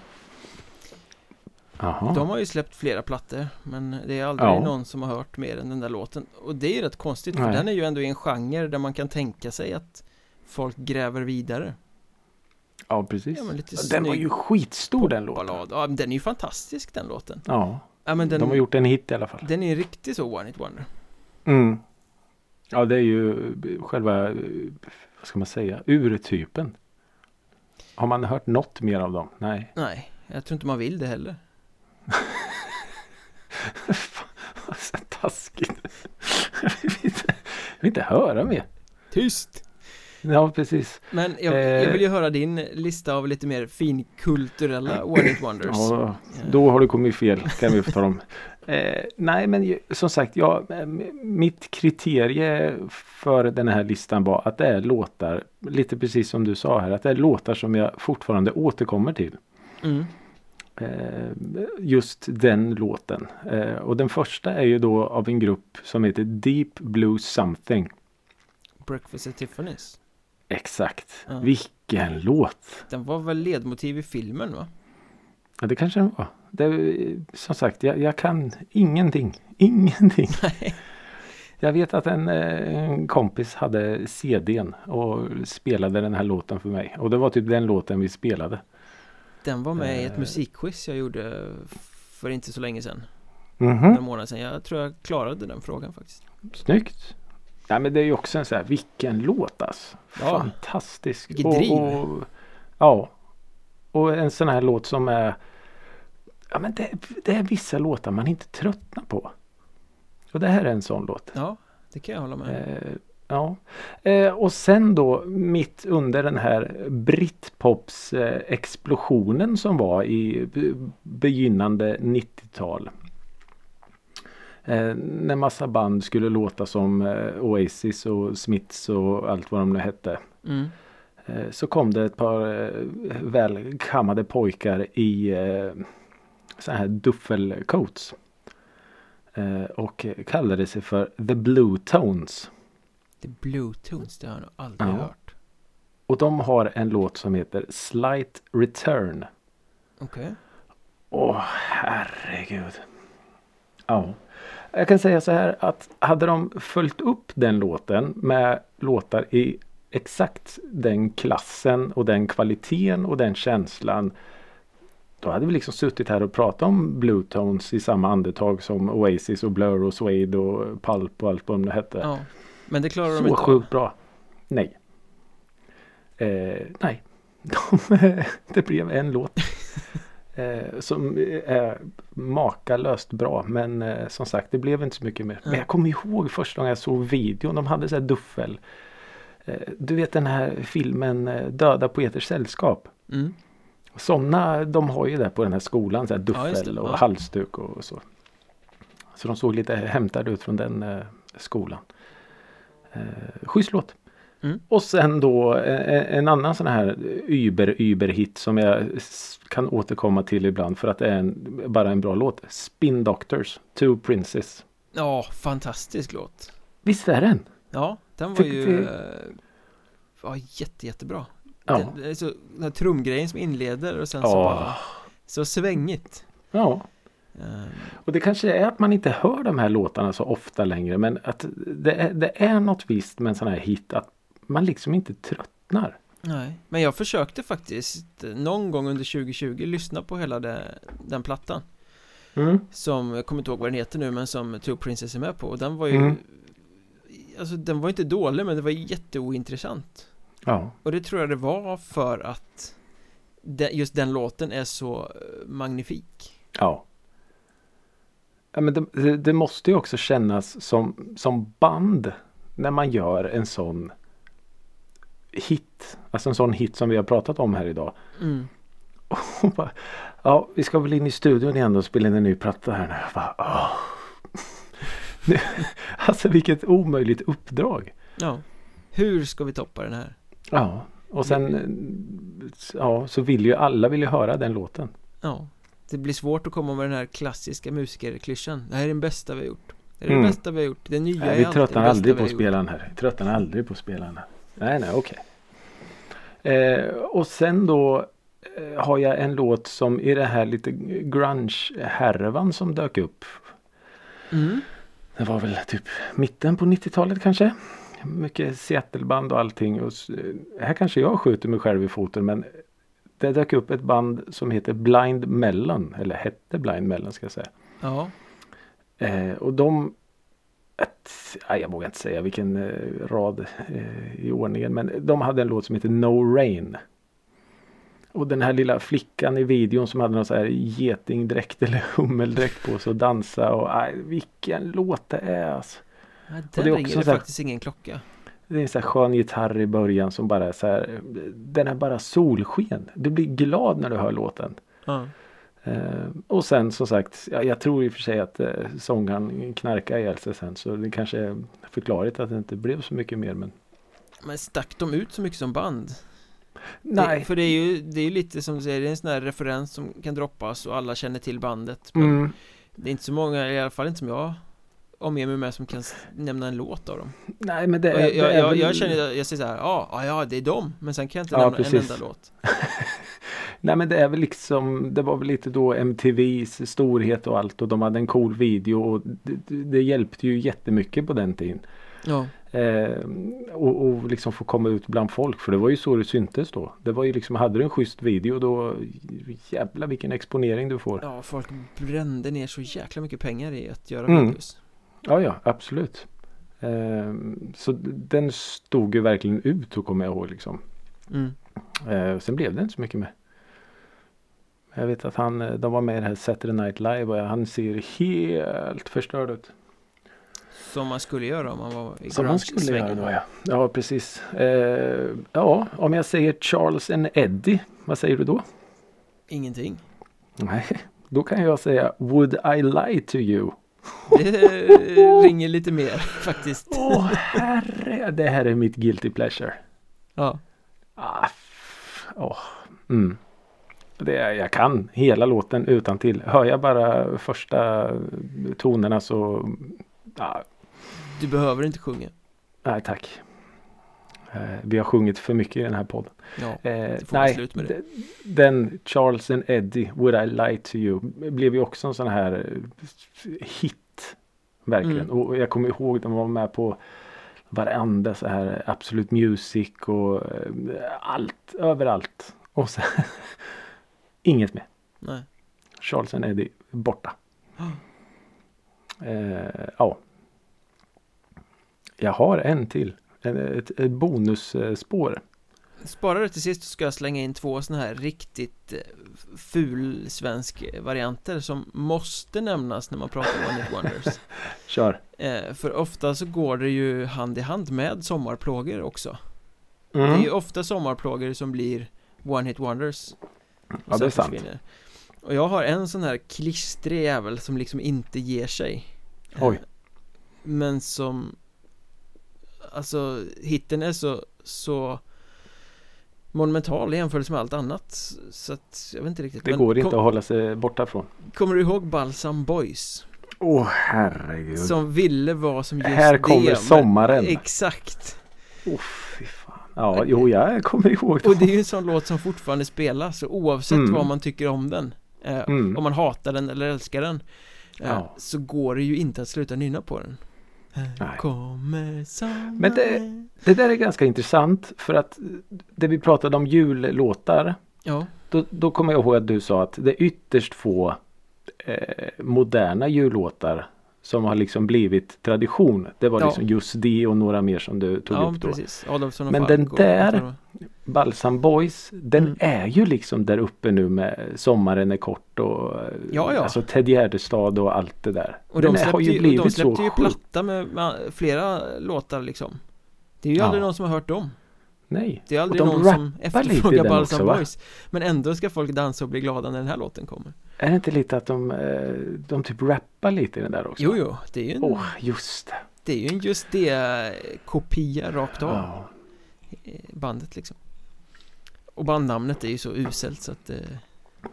Jaha. De har ju släppt flera plattor Men det är aldrig Ja. någon som har hört mer än den där låten Och det är ju rätt konstigt för Nej. den är ju ändå i en genre där man kan tänka sig att Folk gräver vidare Ja, precis. Ja, den var ju skitstor den låten. Ballad. Ja, men den är ju fantastisk den låten Ja, Ja men den, de har gjort en hit i alla fall. den är riktigt så One It Wonder Mm. Ja, det är ju själva, eh, vad ska man säga, urtypen. Har man hört något mer av dem? Nej. Nej, jag tror inte man vill det heller så taskigt. jag, vill inte, jag vill inte höra mer. Tyst! Ja, precis. Men jag, Eh. jag vill ju höra din lista av lite mer finkulturella One It Wonders Ja, då har du kommit fel kan vi få tala om. Eh, nej, men som sagt, ja, mitt kriterie för den här listan var att det är låtar, lite precis som du sa här, att det är låtar som jag fortfarande återkommer till. mm. Eh, just den låten. Eh, och den första är ju då av en grupp som heter Deep Blue Something. Breakfast at Tiffany's Exakt. Ja. Vilken låt! Den var väl ledmotiv i filmen va? Ja, det kanske den var. Det, som sagt, jag, jag kan ingenting. Ingenting. Nej Jag vet att en, eh, en kompis hade CDn och spelade den här låten för mig. Och det var typ den låten vi spelade. Den var med i ett Eh. musikquiz jag gjorde för inte så länge sedan Mhm. några månader sedan Jag tror jag klarade den frågan faktiskt Snyggt. Ja men det är ju också en sån här, vilken låt alltså. Ja. Fantastisk. Vilket Och, driv. och, ja. Och en sån här låt som är Ja men det, det är vissa låtar man inte tröttnar på. Och det här är en sån låt. Ja, det kan jag hålla med Eh, ja. Eh, och sen då mitt under den här Britpops eh, explosionen som var i be- begynnande 90-tal. Eh, när massa band skulle låta som eh, Oasis och Smiths och allt vad de nu hette. mm. Eh, så kom det ett par eh, välkammade pojkar i så här duffelcoats. Och kallade sig för The Blue Tones. The Blue Tones, det har jag nog aldrig Ja. hört Och de har en låt som heter Slight Return. Okej Åh herregud. Ja. Jag kan säga så här att hade de följt upp den låten med låtar i exakt den klassen och den kvaliteten och den känslan. Då hade vi liksom suttit här och pratat om Blue Tones i samma andetag som Oasis och Blur och Suede och Pulp och allt vad de hette. Ja Men det klarar de Så inte av. sjukt bra. Nej. Eh, nej. De, det blev en låt. Eh, som är makalöst bra. Men eh, som sagt det blev inte så mycket mer. Men jag kommer ihåg första gången jag såg videon. De hade så här duffel. Eh, du vet den här filmen eh, Döda poeters sällskap. mm. Sådana de har ju där på den här skolan. Så här Ja, duffel det. och Ja. halsduk och så. Så de såg lite hämtade ut från den eh, skolan. Eh, schysst låt. Mm. Och sen då eh, en annan sån här Uber Uber hit som jag kan återkomma till ibland för att det är en, bara en bra låt. Spin Doctors, Two Princes. Ja, fantastisk låt Visst är den? Ja, den var För ju eh, var jätte, jättebra Ja. den, så, Den här trumgrejen som inleder och sen så Ja. bara Så svängigt Ja. Ehm, Och det kanske är att man inte hör de här låtarna så ofta längre men att det är, det är något visst med en sån här hit att man liksom inte tröttnar. Nej, men jag försökte faktiskt eh, någon gång under 2020 lyssna på hela det, den plattan Mm. Som, jag kommer inte ihåg vad den heter nu men som Two Princess är med på och den var ju Mm. Alltså den var inte dålig men det var jätteointressant Ja. Och det tror jag det var för att just den låten är så eh, magnifik Ja. Ja men det, det, måste ju också kännas som, som band när man gör en sån hit. Alltså en sån hit som vi har pratat om här idag. mm. Bara, ja, vi ska väl in i studion igen och spela in en ny platta här nu. Bara, alltså vilket omöjligt uppdrag. Ja Hur ska vi toppa den här? Ja, och sen ja, så vill ju alla vill ju höra den låten. Ja Det blir svårt att komma med den här klassiska musikerklyschan Det här är den bästa vi har gjort Det är Mm. det bästa vi har gjort Det nya Nej, är vi alltid tröttnar aldrig på har att gjort. spela den här. Vi tröttnar aldrig på att spela den här. Nej, nej, okej. Eh, och sen då eh, har jag en låt som i det här lite grunge-härvan som dök upp. mm. Det var väl typ mitten på 90-talet kanske. Mycket Seattle-band och allting. Och här kanske jag skjuter mig själv i foten men det dök upp ett band som heter Blind Melon. Eller hette Blind Melon ska jag säga. Ja Eh, och de ett, nej, jag vågar inte säga vilken eh, rad eh, i ordningen men de hade en låt som heter No Rain. Och den här lilla flickan i videon som hade någon så här getingdräkt eller hummeldräkt på sig och dansa och nej, vilken låt det är alltså. Nej, det Den är ringer det faktiskt ingen klocka Det är en så här skön gitarr i början som bara är så här. Den är bara solsken. Du blir glad när du hör låten. Ja Eh, och sen som sagt, ja, jag tror i och för sig att eh, sångaren knarkade ihjäl sig sen så det kanske är förklarligt att det inte blev så mycket mer men Men stack de ut så mycket som band? Nej. Det, för det är ju det är ju lite som du säger, det är en sån här referens som kan droppas och alla känner till bandet Men Mm. det är inte så många, i alla fall inte som jag omger mig med som kan nämna en låt av dem Nej men det är, jag, det jag, är jag, jag känner, jag säger så här, ja, ja, ja, det är dem Men sen kan jag inte Ja, nämna precis. en enda låt Nej men det är väl liksom Det var väl lite då MTVs storhet och allt och de hade en cool video och det, det, hjälpte ju jättemycket på den tiden. Ja, Eh, och, och liksom få komma ut bland folk för det var ju så det syntes då. Det var ju liksom, hade du en schysst video då jävla vilken exponering du får. Ja, folk brände ner så jäkla mycket pengar i att göra Mm. videos. Ja, ja, absolut. Eh, så den stod ju verkligen ut och kommer jag ihåg liksom. Mm. Eh, sen blev det inte så mycket med. Jag vet att han, eh, de var med i det här Saturday Night Live och han ser helt förstörd ut. Som man skulle göra om man var i Som man skulle grunge-svängen. göra då ja. Ja precis. Eh, ja om jag säger Charles and Eddie. Vad säger du då? Ingenting. Nej. Då kan jag säga Would I lie to you? Det ringer lite mer faktiskt. Åh herre. Det här är mitt guilty pleasure. Ja. Ah, åh. Mm. Det, jag kan hela låten utan till. Hör jag bara första tonerna så ah, Du behöver inte sjunga. Nej tack. Eh, vi har sjungit för mycket i den här podden. Ja. Eh, nej, den Charles and Eddie, Would I Lie To You, blev ju också en sån här eh, hit. Verkligen. Mm. Och jag kommer ihåg de var med på varenda så här Absolute Music och eh, allt, överallt. Och sen inget mer. Nej. Charles and Eddie borta. Eh, ja. Jag har en till. Ett, ett bonusspår. Spara det till sist ska jag slänga in två sådana här riktigt eh, ful svensk varianter som måste nämnas när man pratar om One Hit Wonders. Kör. Eh, för ofta så går det ju hand i hand med sommarplågor också. Det är Mm. ju ofta sommarplågor som blir One Hit Wonders. Ja, det är sant. försvinner. Och jag har en sån här klistrig jävel som liksom inte ger sig. Eh, Oj. Men som Alltså hitten är så, så monumental i jämförelse med allt annat Så att jag vet inte riktigt Det men går inte kom, att hålla sig borta från. Kommer du ihåg Balsam Boys? Åh herregud. Som ville vara som just Här det kommer men- sommaren. Exakt Åh fy fan. Ja, jo jag kommer ihåg. Och det är ju en sån låt som fortfarande spelas oavsett Mm. vad man tycker om den eh, Mm. Om man hatar den eller älskar den eh, Ja. Så går det ju inte att sluta nynna på den Nej. kommer sommaren Men det- Det där är ganska intressant för att det vi pratade om jullåtar. Ja, Då, då kommer jag ihåg att du sa att det är ytterst få eh, moderna jullåtar som har liksom blivit tradition. Det var Ja. liksom just det och några mer som du tog ja upp då. precis Adolfsson Men den där- Balsam Boys, den Mm. är ju liksom där uppe nu med Sommaren är kort och Ja, ja. alltså Ted Gärdestad och allt det där. Och den de släppte, har ju ju, blivit de så släppte ju sjukt. platta med, med flera låtar liksom Det är ju aldrig någon som har hört dem Nej. Det är aldrig någon som efterfrågar Balsam också? Boys Men ändå ska folk dansa och bli glada när den här låten kommer Är det inte lite att de, eh, de typ rappar lite i den där också? Jo, jo, det är ju en, Åh, just det. det är ju en just det kopia rakt av Ja. eh, bandet liksom Och bandnamnet är ju så uselt så att eh,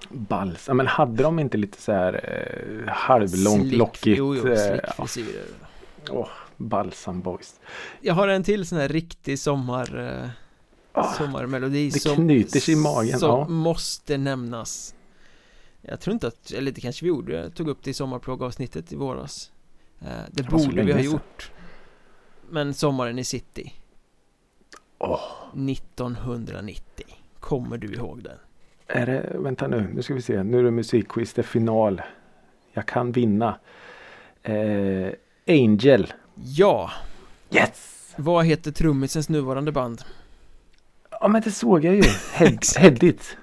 Bals. Ja, men hade de inte lite så här eh, halvlångt slick- lockigt? Jo, jo, eh, slickfrisyrer Åh, Balsam Boys. Jag har en till sån här riktig sommar eh, Ah, sommarmelodi det som, knyter sig i magen, som ja. måste nämnas Jag tror inte att, eller det kanske vi gjorde, jag tog upp det i sommarplågavsnittet i våras eh, Det borde vi ha gjort Men Sommaren i city Åh. 1990 Kommer du ihåg den? Är det, vänta nu, nu ska vi se. Nu är det musikquiz, det är final. Jag kan vinna. Eh, Angel. Ja! Yes! Vad heter trummisens nuvarande band? Ja men det såg jag ju. Head. Headit.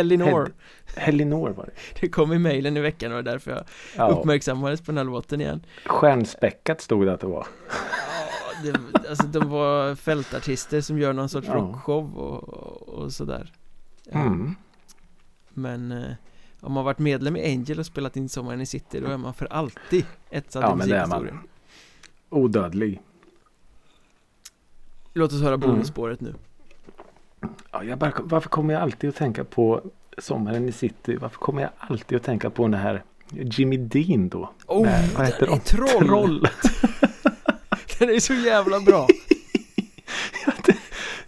Elinor Head- Helinor var det. Det kom i mejlen i veckan och det var därför jag Ja, uppmärksammades på den här låten igen stjärnspäckat stod det att det var. Ja, det, alltså de var fältartister som gör någon sorts Ja. rockshow och, och sådär Mm. Men eh, om man varit medlem i Angel och spelat in Sommaren i City då är man för alltid etsad Ja i men det är musikhistorien man. Odödlig. Låt oss höra Mm. bonusspåret nu Ja, bara, varför kommer jag alltid att tänka på Sommaren i city? Varför kommer jag alltid att tänka på den här Jimmy Dean då? Oh, Nej, vad heter den är de? troll! Troll! Den är så jävla bra!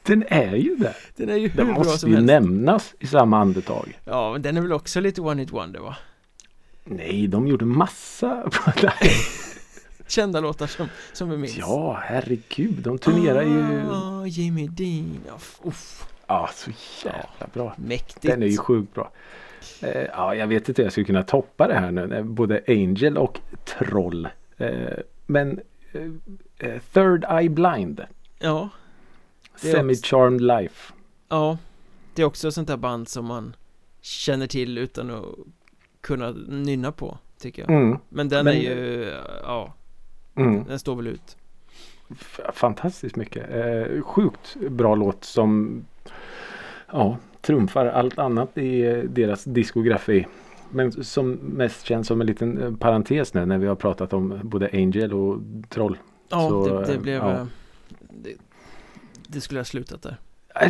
Den är ju det. Den är ju hur Den bra måste som ju helst nämnas i samma andetag. Ja, men den är väl också lite one hit wonder va? Nej, de gjorde massa. Nej. kända låtar som, som vi minns. Ja, herregud, de turnerar ju ah, Jimmy Dean, Uff, Ja, så jävla bra. Mäktigt. Den är ju sjukt bra. Eh, Ja, jag vet inte hur jag skulle kunna toppa det här nu eh, Både Angel och Troll. Eh, Men Third Eye Blind. Ja, Semi-Charmed Life. Ja Det är också ett sånt där band som man känner till utan att kunna nynna på Tycker jag. Mm. Men den Men- är ju, ja, Mm. den står väl ut Fantastiskt mycket. Eh, sjukt bra låt som ja, trumfar allt annat i eh, deras diskografi. Men som mest känns som en liten eh, parentes nu när vi har pratat om både Angel och Troll. Ja, Så, det, det eh, blev ja. det, det skulle ha slutat där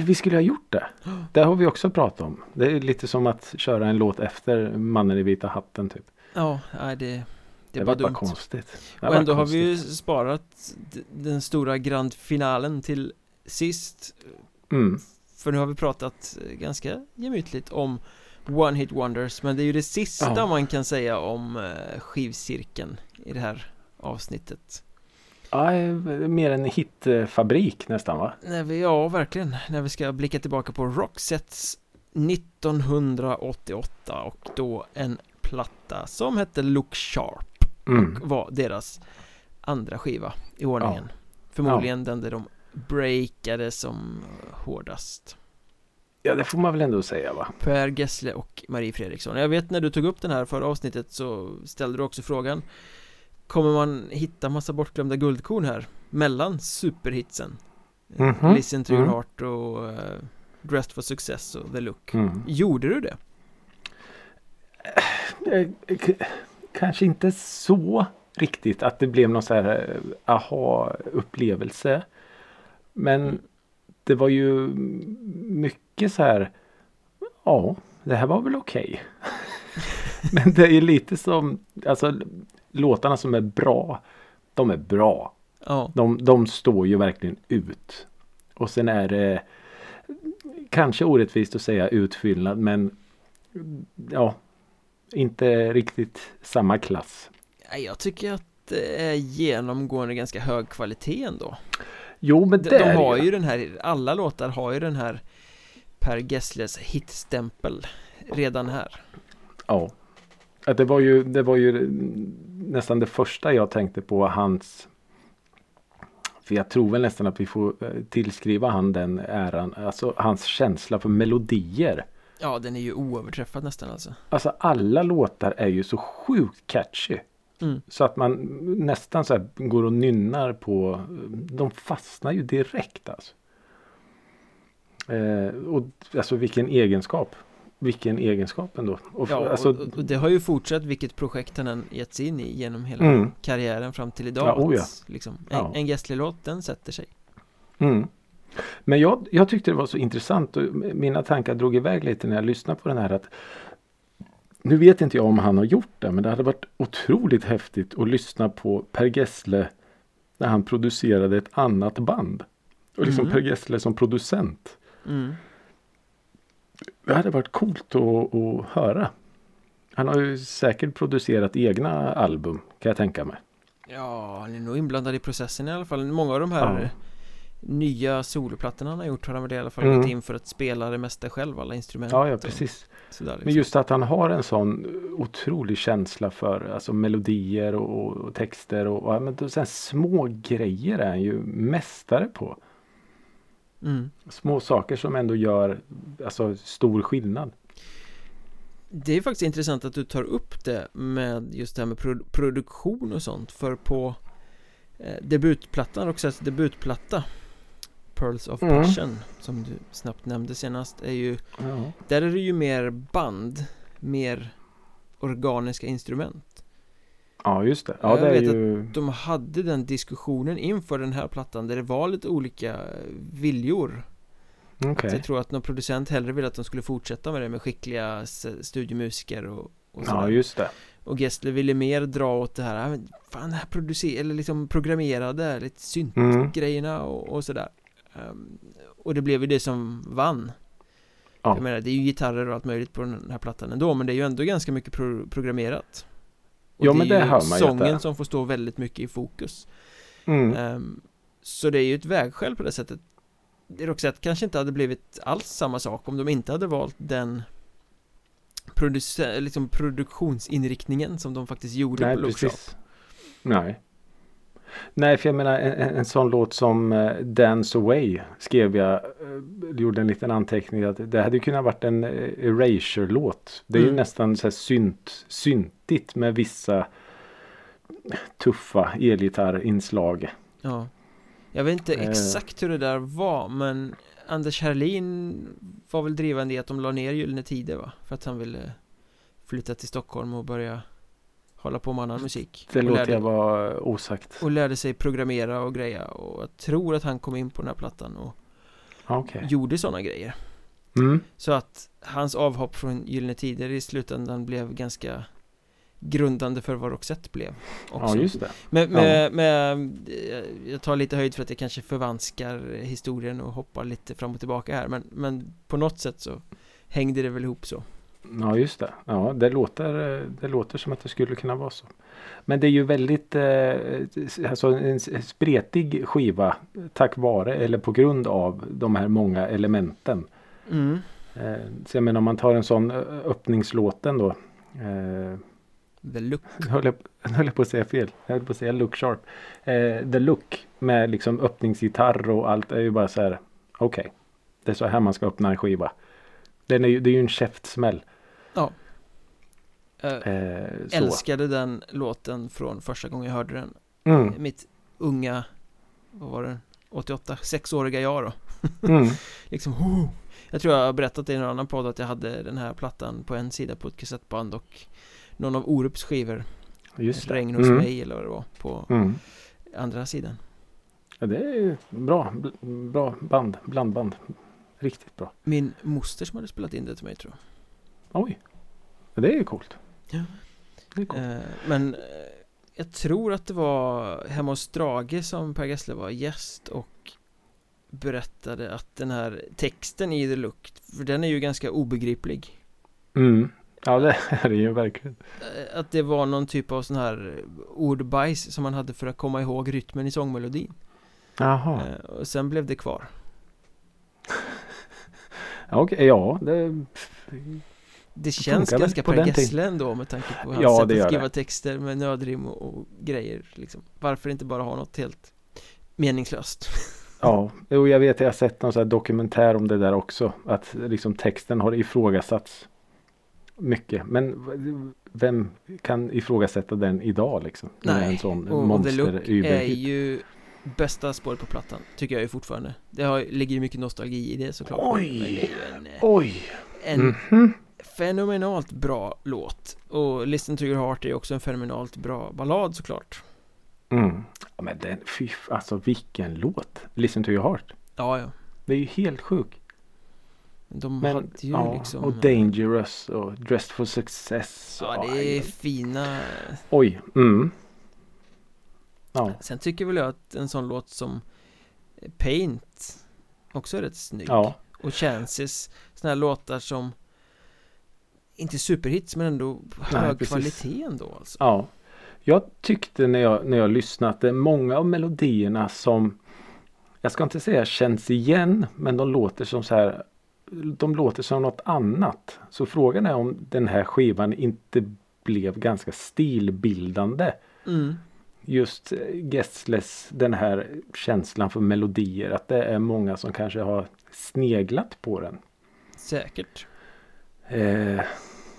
Vi skulle ha gjort det. Det har vi också pratat om. Det är lite som att köra en låt efter Mannen i vita hatten. Typ. Ja, det, det, Det, var var bara konstigt. Det Och ändå har vi ju konstigt. sparat den stora grandfinalen till sist Mm. För nu har vi pratat eh, ganska gemytligt om One Hit Wonders Men det är ju det sista Ja. man kan säga om eh, skivcirkeln i det här avsnittet Ja, eh, mer en hitfabrik nästan va? När vi, ja verkligen, när vi ska blicka tillbaka på Roxettes 1988 och då en platta som hette Look Sharp Mm. och var deras andra skiva i ordningen Förmodligen den där de breakade som hårdast Ja, det får man väl ändå säga va? Per Gessle och Marie Fredriksson Jag vet när du tog upp den här förra avsnittet så ställde du också frågan Kommer man hitta massa bortglömda guldkorn här? Mellan superhitsen Mhm. Listen to your Mm. heart och uh, Dressed for success och The Look Mm. Gjorde du det? Kanske inte så riktigt att det blev någon så här eh, aha-upplevelse. Men Mm. det var ju mycket så här. Ja, det här var väl okej. Men det är lite som, alltså låtarna som är bra. De är bra. Ja, De, de står ju verkligen ut. Och sen är det kanske orättvist att säga utfyllnad men ja, inte riktigt samma klass. Jag tycker att det är genomgående ganska hög kvalitet ändå Jo men De, det de är har ju den här, alla låtar har ju den här Per Gessles hitstämpel redan här Ja. Att det var ju, det var ju nästan det första jag tänkte på hans för jag tror väl nästan att vi får eh, tillskriva han den äran. Alltså hans känsla för melodier. Ja, den är ju oöverträffad nästan alltså Alltså alla låtar är ju så sjukt catchy. Mm. Så att man nästan så går och nynnar på. De fastnar ju direkt alltså. Eh, och alltså vilken egenskap. Vilken egenskap ändå. Och, Ja, alltså, och, och det har ju fortsatt vilket projekt han än gett sig in i genom hela Mm. karriären fram till idag Ja, oh ja. liksom, en, Ja. en Gessle-låt, den sätter sig Mm. Men jag, jag tyckte det var så intressant och mina tankar drog iväg lite när jag lyssnade på den här. att Nu vet inte jag om han har gjort det men det hade varit otroligt häftigt att lyssna på Per Gessle när han producerade ett annat band. Och liksom Mhm. Per Gessle som producent. mm. Det hade varit coolt att, att höra. Han har ju säkert producerat egna album kan jag tänka mig. Ja, han är nog inblandad i processen i alla fall Många av de här Ja. Nya soloplattorna han har gjort har han väl i alla fall Mm. gått in för att spela det mesta själv, alla instrument Ja, ja precis. sådär, liksom. Men just att han har en sån otrolig känsla för alltså melodier och, och texter och, och men sen små grejer är han ju mästare på. mm. Små saker som ändå gör alltså, stor skillnad. Det är faktiskt intressant att du tar upp det med just det här med pro- produktion och sånt för på eh, debutplattan, Roxettes debutplatta Pearls of Mm. Passion som du snabbt nämnde senast är ju Ja, Där är det ju mer band, mer organiska instrument ja just det. Jag Ja, det är vet ju... De hade den diskussionen inför den här plattan där det var lite olika viljor. Så Jag tror att någon producent hellre ville att de skulle fortsätta med det med skickliga studiomusiker och, och sådär. Ja, just det. Och Gessle ville mer dra åt det här, "Ah, fan det här producer eller liksom programmerade, lite syntgrejerna Mm. och, och sådär Och det blev ju det som vann Ja. Jag menar, det är ju gitarrer och allt möjligt på den här plattan ändå Men det är ju ändå ganska mycket pro programmerat Och Ja, det men det ju hör man ju det sången som får stå väldigt mycket i fokus Mm. Ehm, Så det är ju ett vägskäl på det sättet Roxette kanske inte hade blivit alls samma sak om de inte hade valt den liksom produktionsinriktningen som de faktiskt gjorde Nej, på Lookshop precis. Nej. Nej, för jag menar en, en, sån låt som eh, Dance Away skrev jag, eh, gjorde en liten anteckning att det hade ju kunnat varit en eh, Erasure-låt. Det är ju Mm. nästan så här synt, syntigt med vissa tuffa elgitarrinslag. Ja Jag vet inte exakt hur det där var men Anders Herlin var väl drivande i att de la ner Gyllene Tider va? För att han ville flytta till Stockholm och börja hålla på med annan musik Det låter lärde, jag vara osagt. och lärde sig programmera och greja och jag tror att han kom in på den här plattan och Ja, Okej. gjorde sådana grejer Mm. Så att hans avhopp från Gyllene Tider i slutändan blev ganska grundande för vad Roxette blev också. Ja, just det. med, med, med, eh, jag tar lite höjd för att jag kanske förvanskar historien och hoppar lite fram och tillbaka här men, men på något sätt så hängde det väl ihop så Ja just det. Ja det låter, det låter som att det skulle kunna vara så. Men det är ju väldigt eh, alltså en spretig skiva tack vare eller på grund av de här många elementen. mm. Eh, så jag menar om man tar en sån eh, öppningslåten då. Eh, The Look höll jag, höll jag på att säga fel. Jag höll på att säga Look Sharp. Eh, The Look med liksom öppningsgitarr och allt är ju bara så här. Okej. det är så här man ska öppna en skiva. Den är ju, det är ju en käftsmäll. eh, Eh, så. Älskade den låten från första gången jag hörde den Mm. Mitt unga, vad var det, 88, sexåriga jag då Mm. liksom oh. Jag tror jag har berättat i en annan podd att jag hade den här plattan på en sida på ett kassettband och någon av Orups skivor Just. Regn hos Mm. mig eller vad det var på Mm. andra sidan Ja, det är bra, bra band, blandband. Riktigt bra. Min moster som hade spelat in det till mig tror jag Oj. Ja, Det är ju coolt. Ja. Det är coolt. eh, Men eh, jag tror att det var hemma hos Strage som Per Gessle var gäst och berättade att den här texten i The Look, för den är ju ganska obegriplig Mm. Ja det är det ju verkligen. Eh, Att det var någon typ av sån här ordbajs som man hade för att komma ihåg rytmen i sångmelodin Jaha. Eh, Och sen blev det kvar Ja, Okej, ja. Det, Det känns ganska Per. Gessle ändå med tanke på hans Ja, sätt att skriva det. texter med nödrim och, och grejer liksom. Varför inte bara ha något helt meningslöst? ja. Jo, jag vet jag har sett någon dokumentär om det där också. Att liksom texten har ifrågasatts. Mycket. Men vem kan ifrågasätta den idag liksom? Sån och, och The Look är ju bästa spåret på plattan Tycker jag ju fortfarande Det har, ligger ju mycket nostalgi i det såklart Oj! En, eh, Oj! en Mhm. fenomenalt bra låt Och Listen to your heart är också en fenomenalt bra ballad såklart Mm. Ja, men den, fy, alltså vilken låt. Listen to your heart. Ja, ja Det är ju helt sjuk. De Men, hade ju ja, liksom och Dangerous och Dressed for Success. Ja, det är fina Oj. Mm. Ja. Sen tycker väl jag att en sån låt som Paint också är rätt snygg Ja. Och Chances Såna här låtar som Inte superhits men ändå hög precis. kvalitet ändå alltså ja. Jag tyckte när jag, när jag lyssnade att det är många av melodierna som Jag ska inte säga känns igen men de låter som så här De låter som något annat. Så frågan är om den här skivan inte blev ganska stilbildande. mm. Just eh, Gessles den här känslan för melodier. Att det är många som kanske har sneglat på den. Säkert Eh,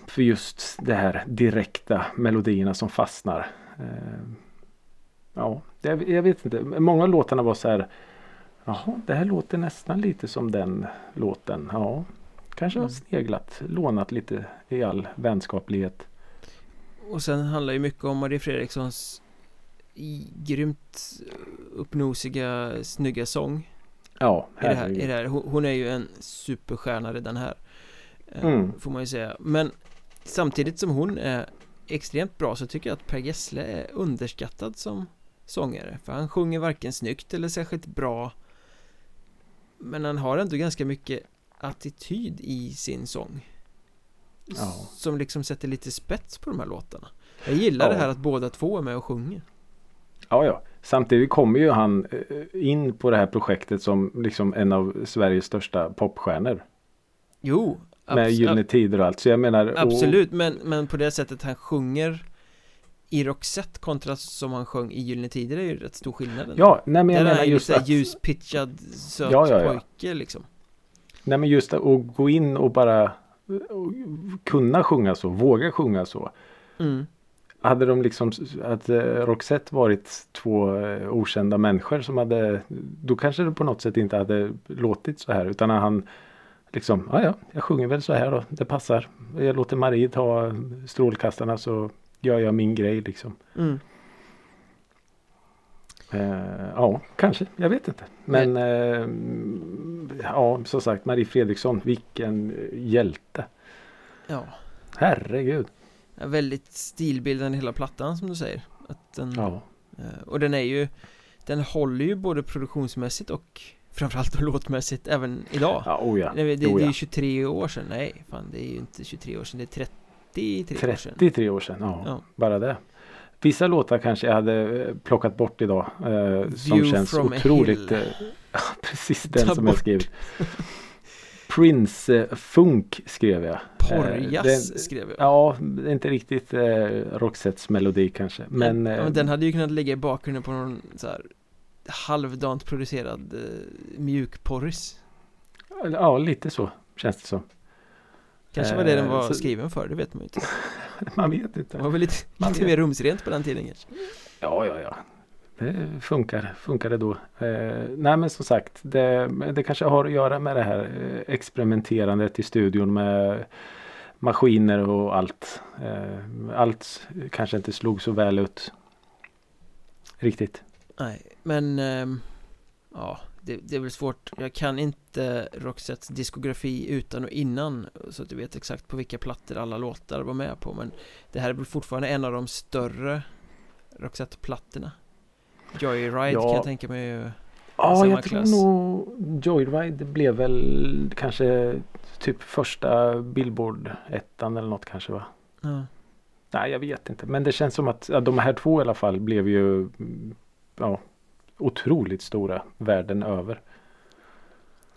för just det här direkta melodierna som fastnar. Eh, ja, jag, jag vet inte. Många av låtarna var så här. Jaha, det här låter nästan lite som den låten. Ja, kanske har Mm. sneglat, lånat lite i all vänskaplighet. Och sen handlar ju mycket om Marie Fredrikssons grymt uppnosiga, snygga sång Ja, i det här, herregud. i det här. Hon, hon är ju en superstjärna redan här eh, Mm. Får man ju säga Men samtidigt som hon är extremt bra så tycker jag att Per Gessle är underskattad som sångare För han sjunger varken snyggt eller särskilt bra Men han har ändå ganska mycket attityd i sin sång Ja. Som liksom sätter lite spets på de här låtarna Jag gillar Ja. det här att båda två är med och sjunger Ja, ja. Samtidigt kommer ju han eh, in på det här projektet som liksom en av Sveriges största popstjärnor. Jo, Med Gyllene Tider och allt. Så jag menar. och- absolut, men, men på det sättet han sjunger i Roxette kontra som han sjöng i Gyllene Tider är ju rätt stor skillnad. Ja, nej men jag menar just att. ljuspitchad söt Ja, ja, ja. pojke liksom Nej men just att gå in och bara kunna sjunga så, våga sjunga så. mm. Hade de liksom, att eh, Roxette varit två eh, okända människor som hade, då kanske det på något sätt inte hade låtit så här utan han liksom, ja ja, jag sjunger väl så här då, det passar. Jag låter Marie ta strålkastarna så gör jag min grej liksom. Mm. Eh, ja, kanske, jag vet inte. Men eh, ja, som sagt, Marie Fredriksson, vilken hjälte. Ja, Herregud. Ja, väldigt stilbildande hela plattan som du säger att den, Ja, eh, Och den är ju Den håller ju både produktionsmässigt och Framförallt och låtmässigt även idag ja oh ja. Men det, Oh det är ja. ju 23 år sedan, nej fan det är ju inte 23 år sedan, det är 33 år sedan 33 år sedan, ja, Ja. bara det. Vissa låtar kanske jag hade eh, plockat bort idag. Eh, som View känns from a otroligt. hill. Eh, ja, precis den Ta som jag bort. skrev. Prince eh, Funk skrev jag. Porrjazz den- skrev jag Ja, det inte riktigt eh, Roxettes melodi kanske. Men, ja, eh, men den hade ju kunnat ligga i bakgrunden på någon så här halvdant producerad eh, mjukporris ja, lite så känns det som. Kanske var det den Eh, var så- skriven för, det vet man ju inte Man vet Det inte. var väl lite, lite mer rumsrent på den tiden kanske Ja, ja, ja. Det funkar, funkar det då. Eh, nej men som sagt, det, det kanske har att göra med det här eh, experimenterandet i studion med maskiner och allt. Eh, allt kanske inte slog så väl ut. Riktigt. Nej, men eh, Ja, det, det är väl svårt Jag kan inte Roxettes diskografi utan och innan Så att jag vet exakt på vilka plattor alla låtar var med på Men det här är väl fortfarande en av de större Roxette-plattorna Joyride Ja. kan jag tänka mig är Ja, jag tror klass. nog Joyride blev väl kanske typ första Billboard-ettan eller något kanske va? ja. Nej, jag vet inte. Men det känns som att ja, de här två i alla fall blev ju ja, otroligt stora världen över.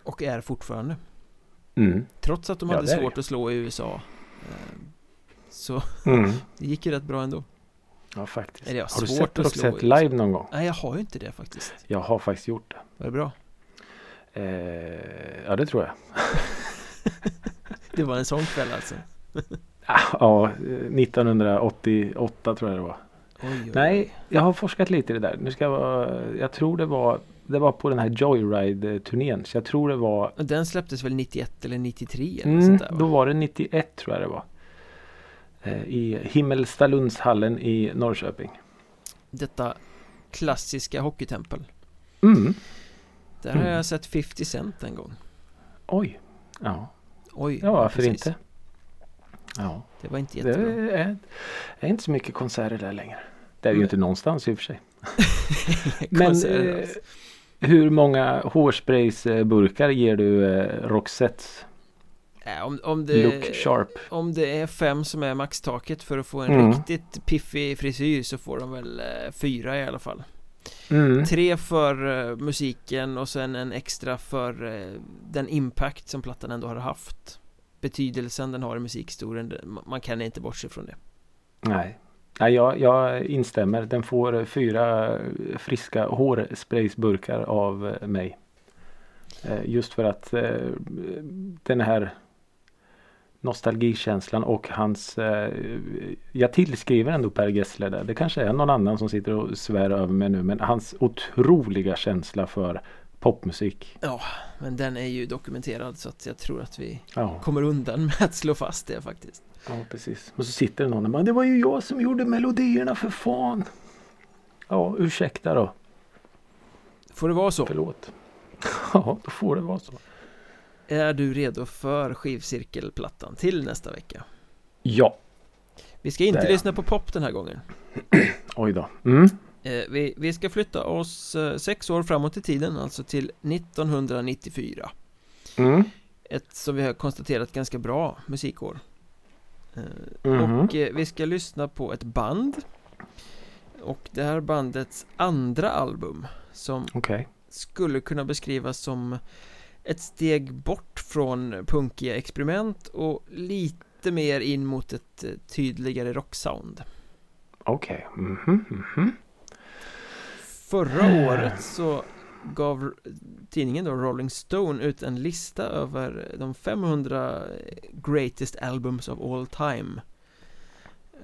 Och är fortfarande Mm. Trots att de Ja, hade svårt att slå i USA ehm, Så Mm. det gick ju rätt bra ändå Ja, faktiskt. Eller har du sett slå Roxette live någon gång? Nej, jag har ju inte det faktiskt Jag har faktiskt gjort det. Var det bra? Eh, ja, det tror jag. Det var en sån kväll alltså Ah, Ja, eh, 1988 tror jag det var. Oj, oj. Nej, jag har forskat lite i det där. Nu ska jag, vara, jag tror det var, det var på den här Joyride-turnén. Så jag tror det var Den släpptes väl 91 eller 93 eller Mm, sånt där, va? då var det 91 tror jag det var. I Himmelstalundshallen i Norrköping. Detta klassiska hockeytempel Mm. Där har Mm. jag sett 50 Cent en gång Oj. Ja, Oj, ja varför precis. inte? Ja, Det var inte det jättebra är, är inte så mycket konserter där längre. Det är det ju Nej. inte någonstans i och för sig. Men eh, hur många hårspraysburkar ger du eh, Roxette om, om, det, Look Sharp? om det är fem som är maxtaket för att få en Mm. riktigt piffig frisyr så får de väl eh, fyra i alla fall Mm. Tre för eh, musiken och sen en extra för eh, den impact som plattan ändå har haft Betydelsen den har i musikhistorien, man kan inte bortse från det Nej. Nej, jag, jag instämmer. Den får fyra friska hårspraysburkar av mig. Just för att den här nostalgikänslan och hans eh, Jag tillskriver ändå Per Gessle där. Det kanske är någon annan som sitter och svär över mig nu men hans otroliga känsla för popmusik. Ja, men den är ju dokumenterad så att jag tror att vi Ja, kommer undan med att slå fast det faktiskt ja precis. Och så sitter det någon och bara Det var ju jag som gjorde melodierna för fan. Ja, ursäkta då. Får det vara så? Förlåt. Ja, då får det vara så. Är du redo för skivcirkelplattan till nästa vecka? Ja. Vi ska inte lyssna på pop den här gången Oj då. Mm. eh, vi, vi ska flytta oss eh, sex år framåt i tiden, alltså till 1994 Mm. Ett som vi har konstaterat ganska bra musikår Mhm. Och vi ska lyssna på ett band Och det här bandets andra album Som Okej. skulle kunna beskrivas som ett steg bort från punkiga experiment och lite mer in mot ett eh, tydligare rocksound. Okej. Mhm, mhm. Förra året så gav tidningen då Rolling Stone ut en lista över de 500 greatest albums of all time.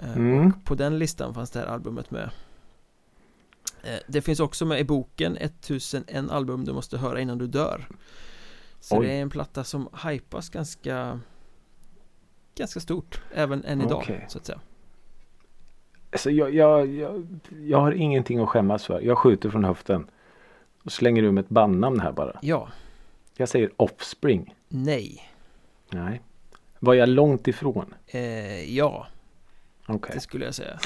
Eh, Mm. Och på den listan fanns det här albumet med. Eh, Det finns också med i boken 1001 album du måste höra innan du dör. Så Oj. det är en platta som hypas ganska Ganska stort, även än idag Okej. så att säga. Alltså jag, jag, jag, jag har ingenting att skämmas för. Jag skjuter från höften. Och slänger ur med ett bandnamn här bara. Ja, Jag säger Offspring. nej, Nej. Var jag långt ifrån? eh, ja, Okej. det skulle jag säga.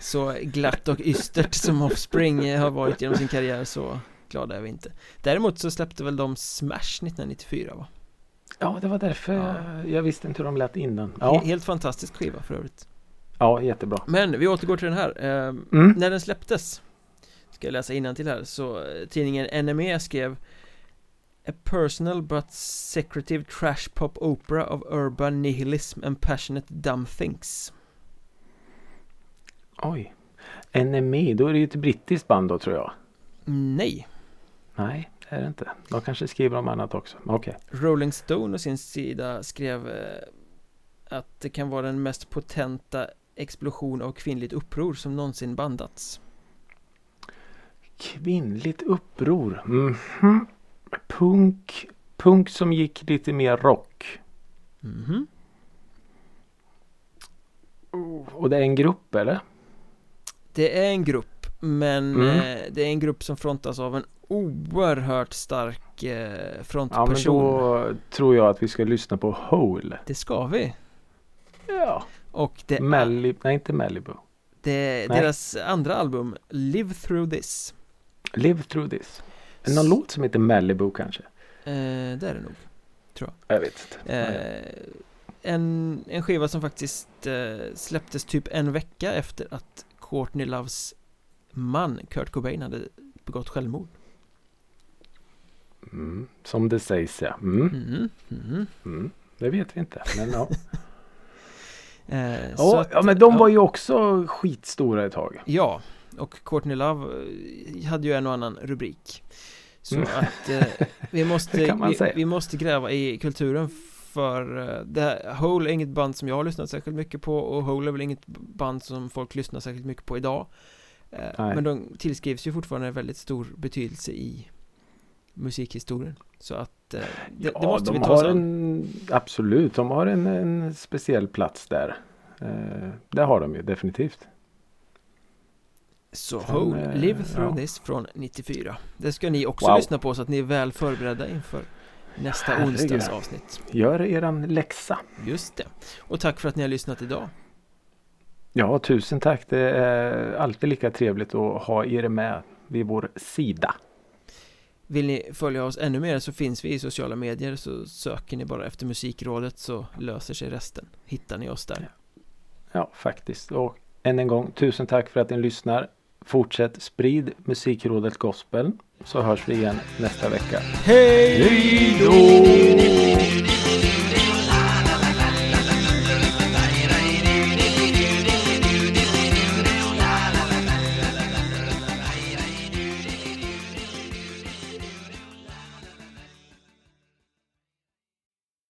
Så glatt och ystert som Offspring har varit genom sin karriär så glada är vi inte. Däremot så släppte väl de Smash 1994 va? Ja, det var därför Ja. jag, visste inte hur de lät innan. Ja, Helt fantastisk skiva för övrigt. ja jättebra. Men vi återgår till den här. Eh, Mm. När den släpptes Ska jag läsa till här så eh, tidningen NME skrev A personal but secretive trash pop opera of urban nihilism and passionate dumb things Oj. NME, då är det ju ett brittiskt band då tror jag. Nej Nej, det är det inte. De kanske skriver om annat också. Okej. Rolling Stone å sin sida skrev eh, att det kan vara den mest potenta explosion av kvinnligt uppror som någonsin bandats Kvinnligt uppror. Mhm. Punk. Punk som gick lite mer rock. Mhm Och det är en grupp eller? Det är en grupp men Mm. eh, det är en grupp som frontas av en oerhört stark eh, Ja men frontperson då tror jag att vi ska lyssna på Hole. Det ska vi Ja. Och det Malibu. Nej inte Malibu. det, Nej. deras andra album Live Through This Live through this. Är någon S- låt som heter Malibu kanske? eh, Det är det nog Jag vet inte. eh, en, en skiva som faktiskt eh, släpptes typ en vecka efter att Courtney Loves man Kurt Cobain hade begått självmord Mm. Som det sägs ja. Mm. Mhm, mhm. Mm. Det vet vi inte. Men ja. Eh, ja, att- ja men de ja. var ju också skitstora ett tag. Ja, och Courtney Love eh, hade ju en och annan rubrik Så Mm. att eh, vi, måste, vi, vi måste gräva i kulturen för eh, det här, Hole är inget band som jag har lyssnat särskilt mycket på och Hole är väl inget band som folk lyssnar särskilt mycket på idag eh. Men de tillskrivs ju fortfarande väldigt stor betydelse i musikhistorien Så att eh, det, det måste de vi ta har en, Absolut, de har en, en speciell plats där. Eh, det har de ju definitivt. Så Sen, Hole, eh, Live Through ja. This från 94 Det ska ni också Wow. lyssna på så att ni är väl förberedda inför nästa Herregud. onsdags avsnitt Gör eran läxa. Just det Och tack för att ni har lyssnat idag Ja, tusen tack. Det är alltid lika trevligt att ha er med vid vår sida. Vill ni följa oss ännu mer så finns vi i sociala medier så söker ni bara efter Musikrådet så löser sig resten Hittar ni oss där Ja, faktiskt. Och än en gång, tusen tack för att ni lyssnar. Fortsätt sprid Musikrådet Gospel så hörs vi igen nästa vecka. Hej då!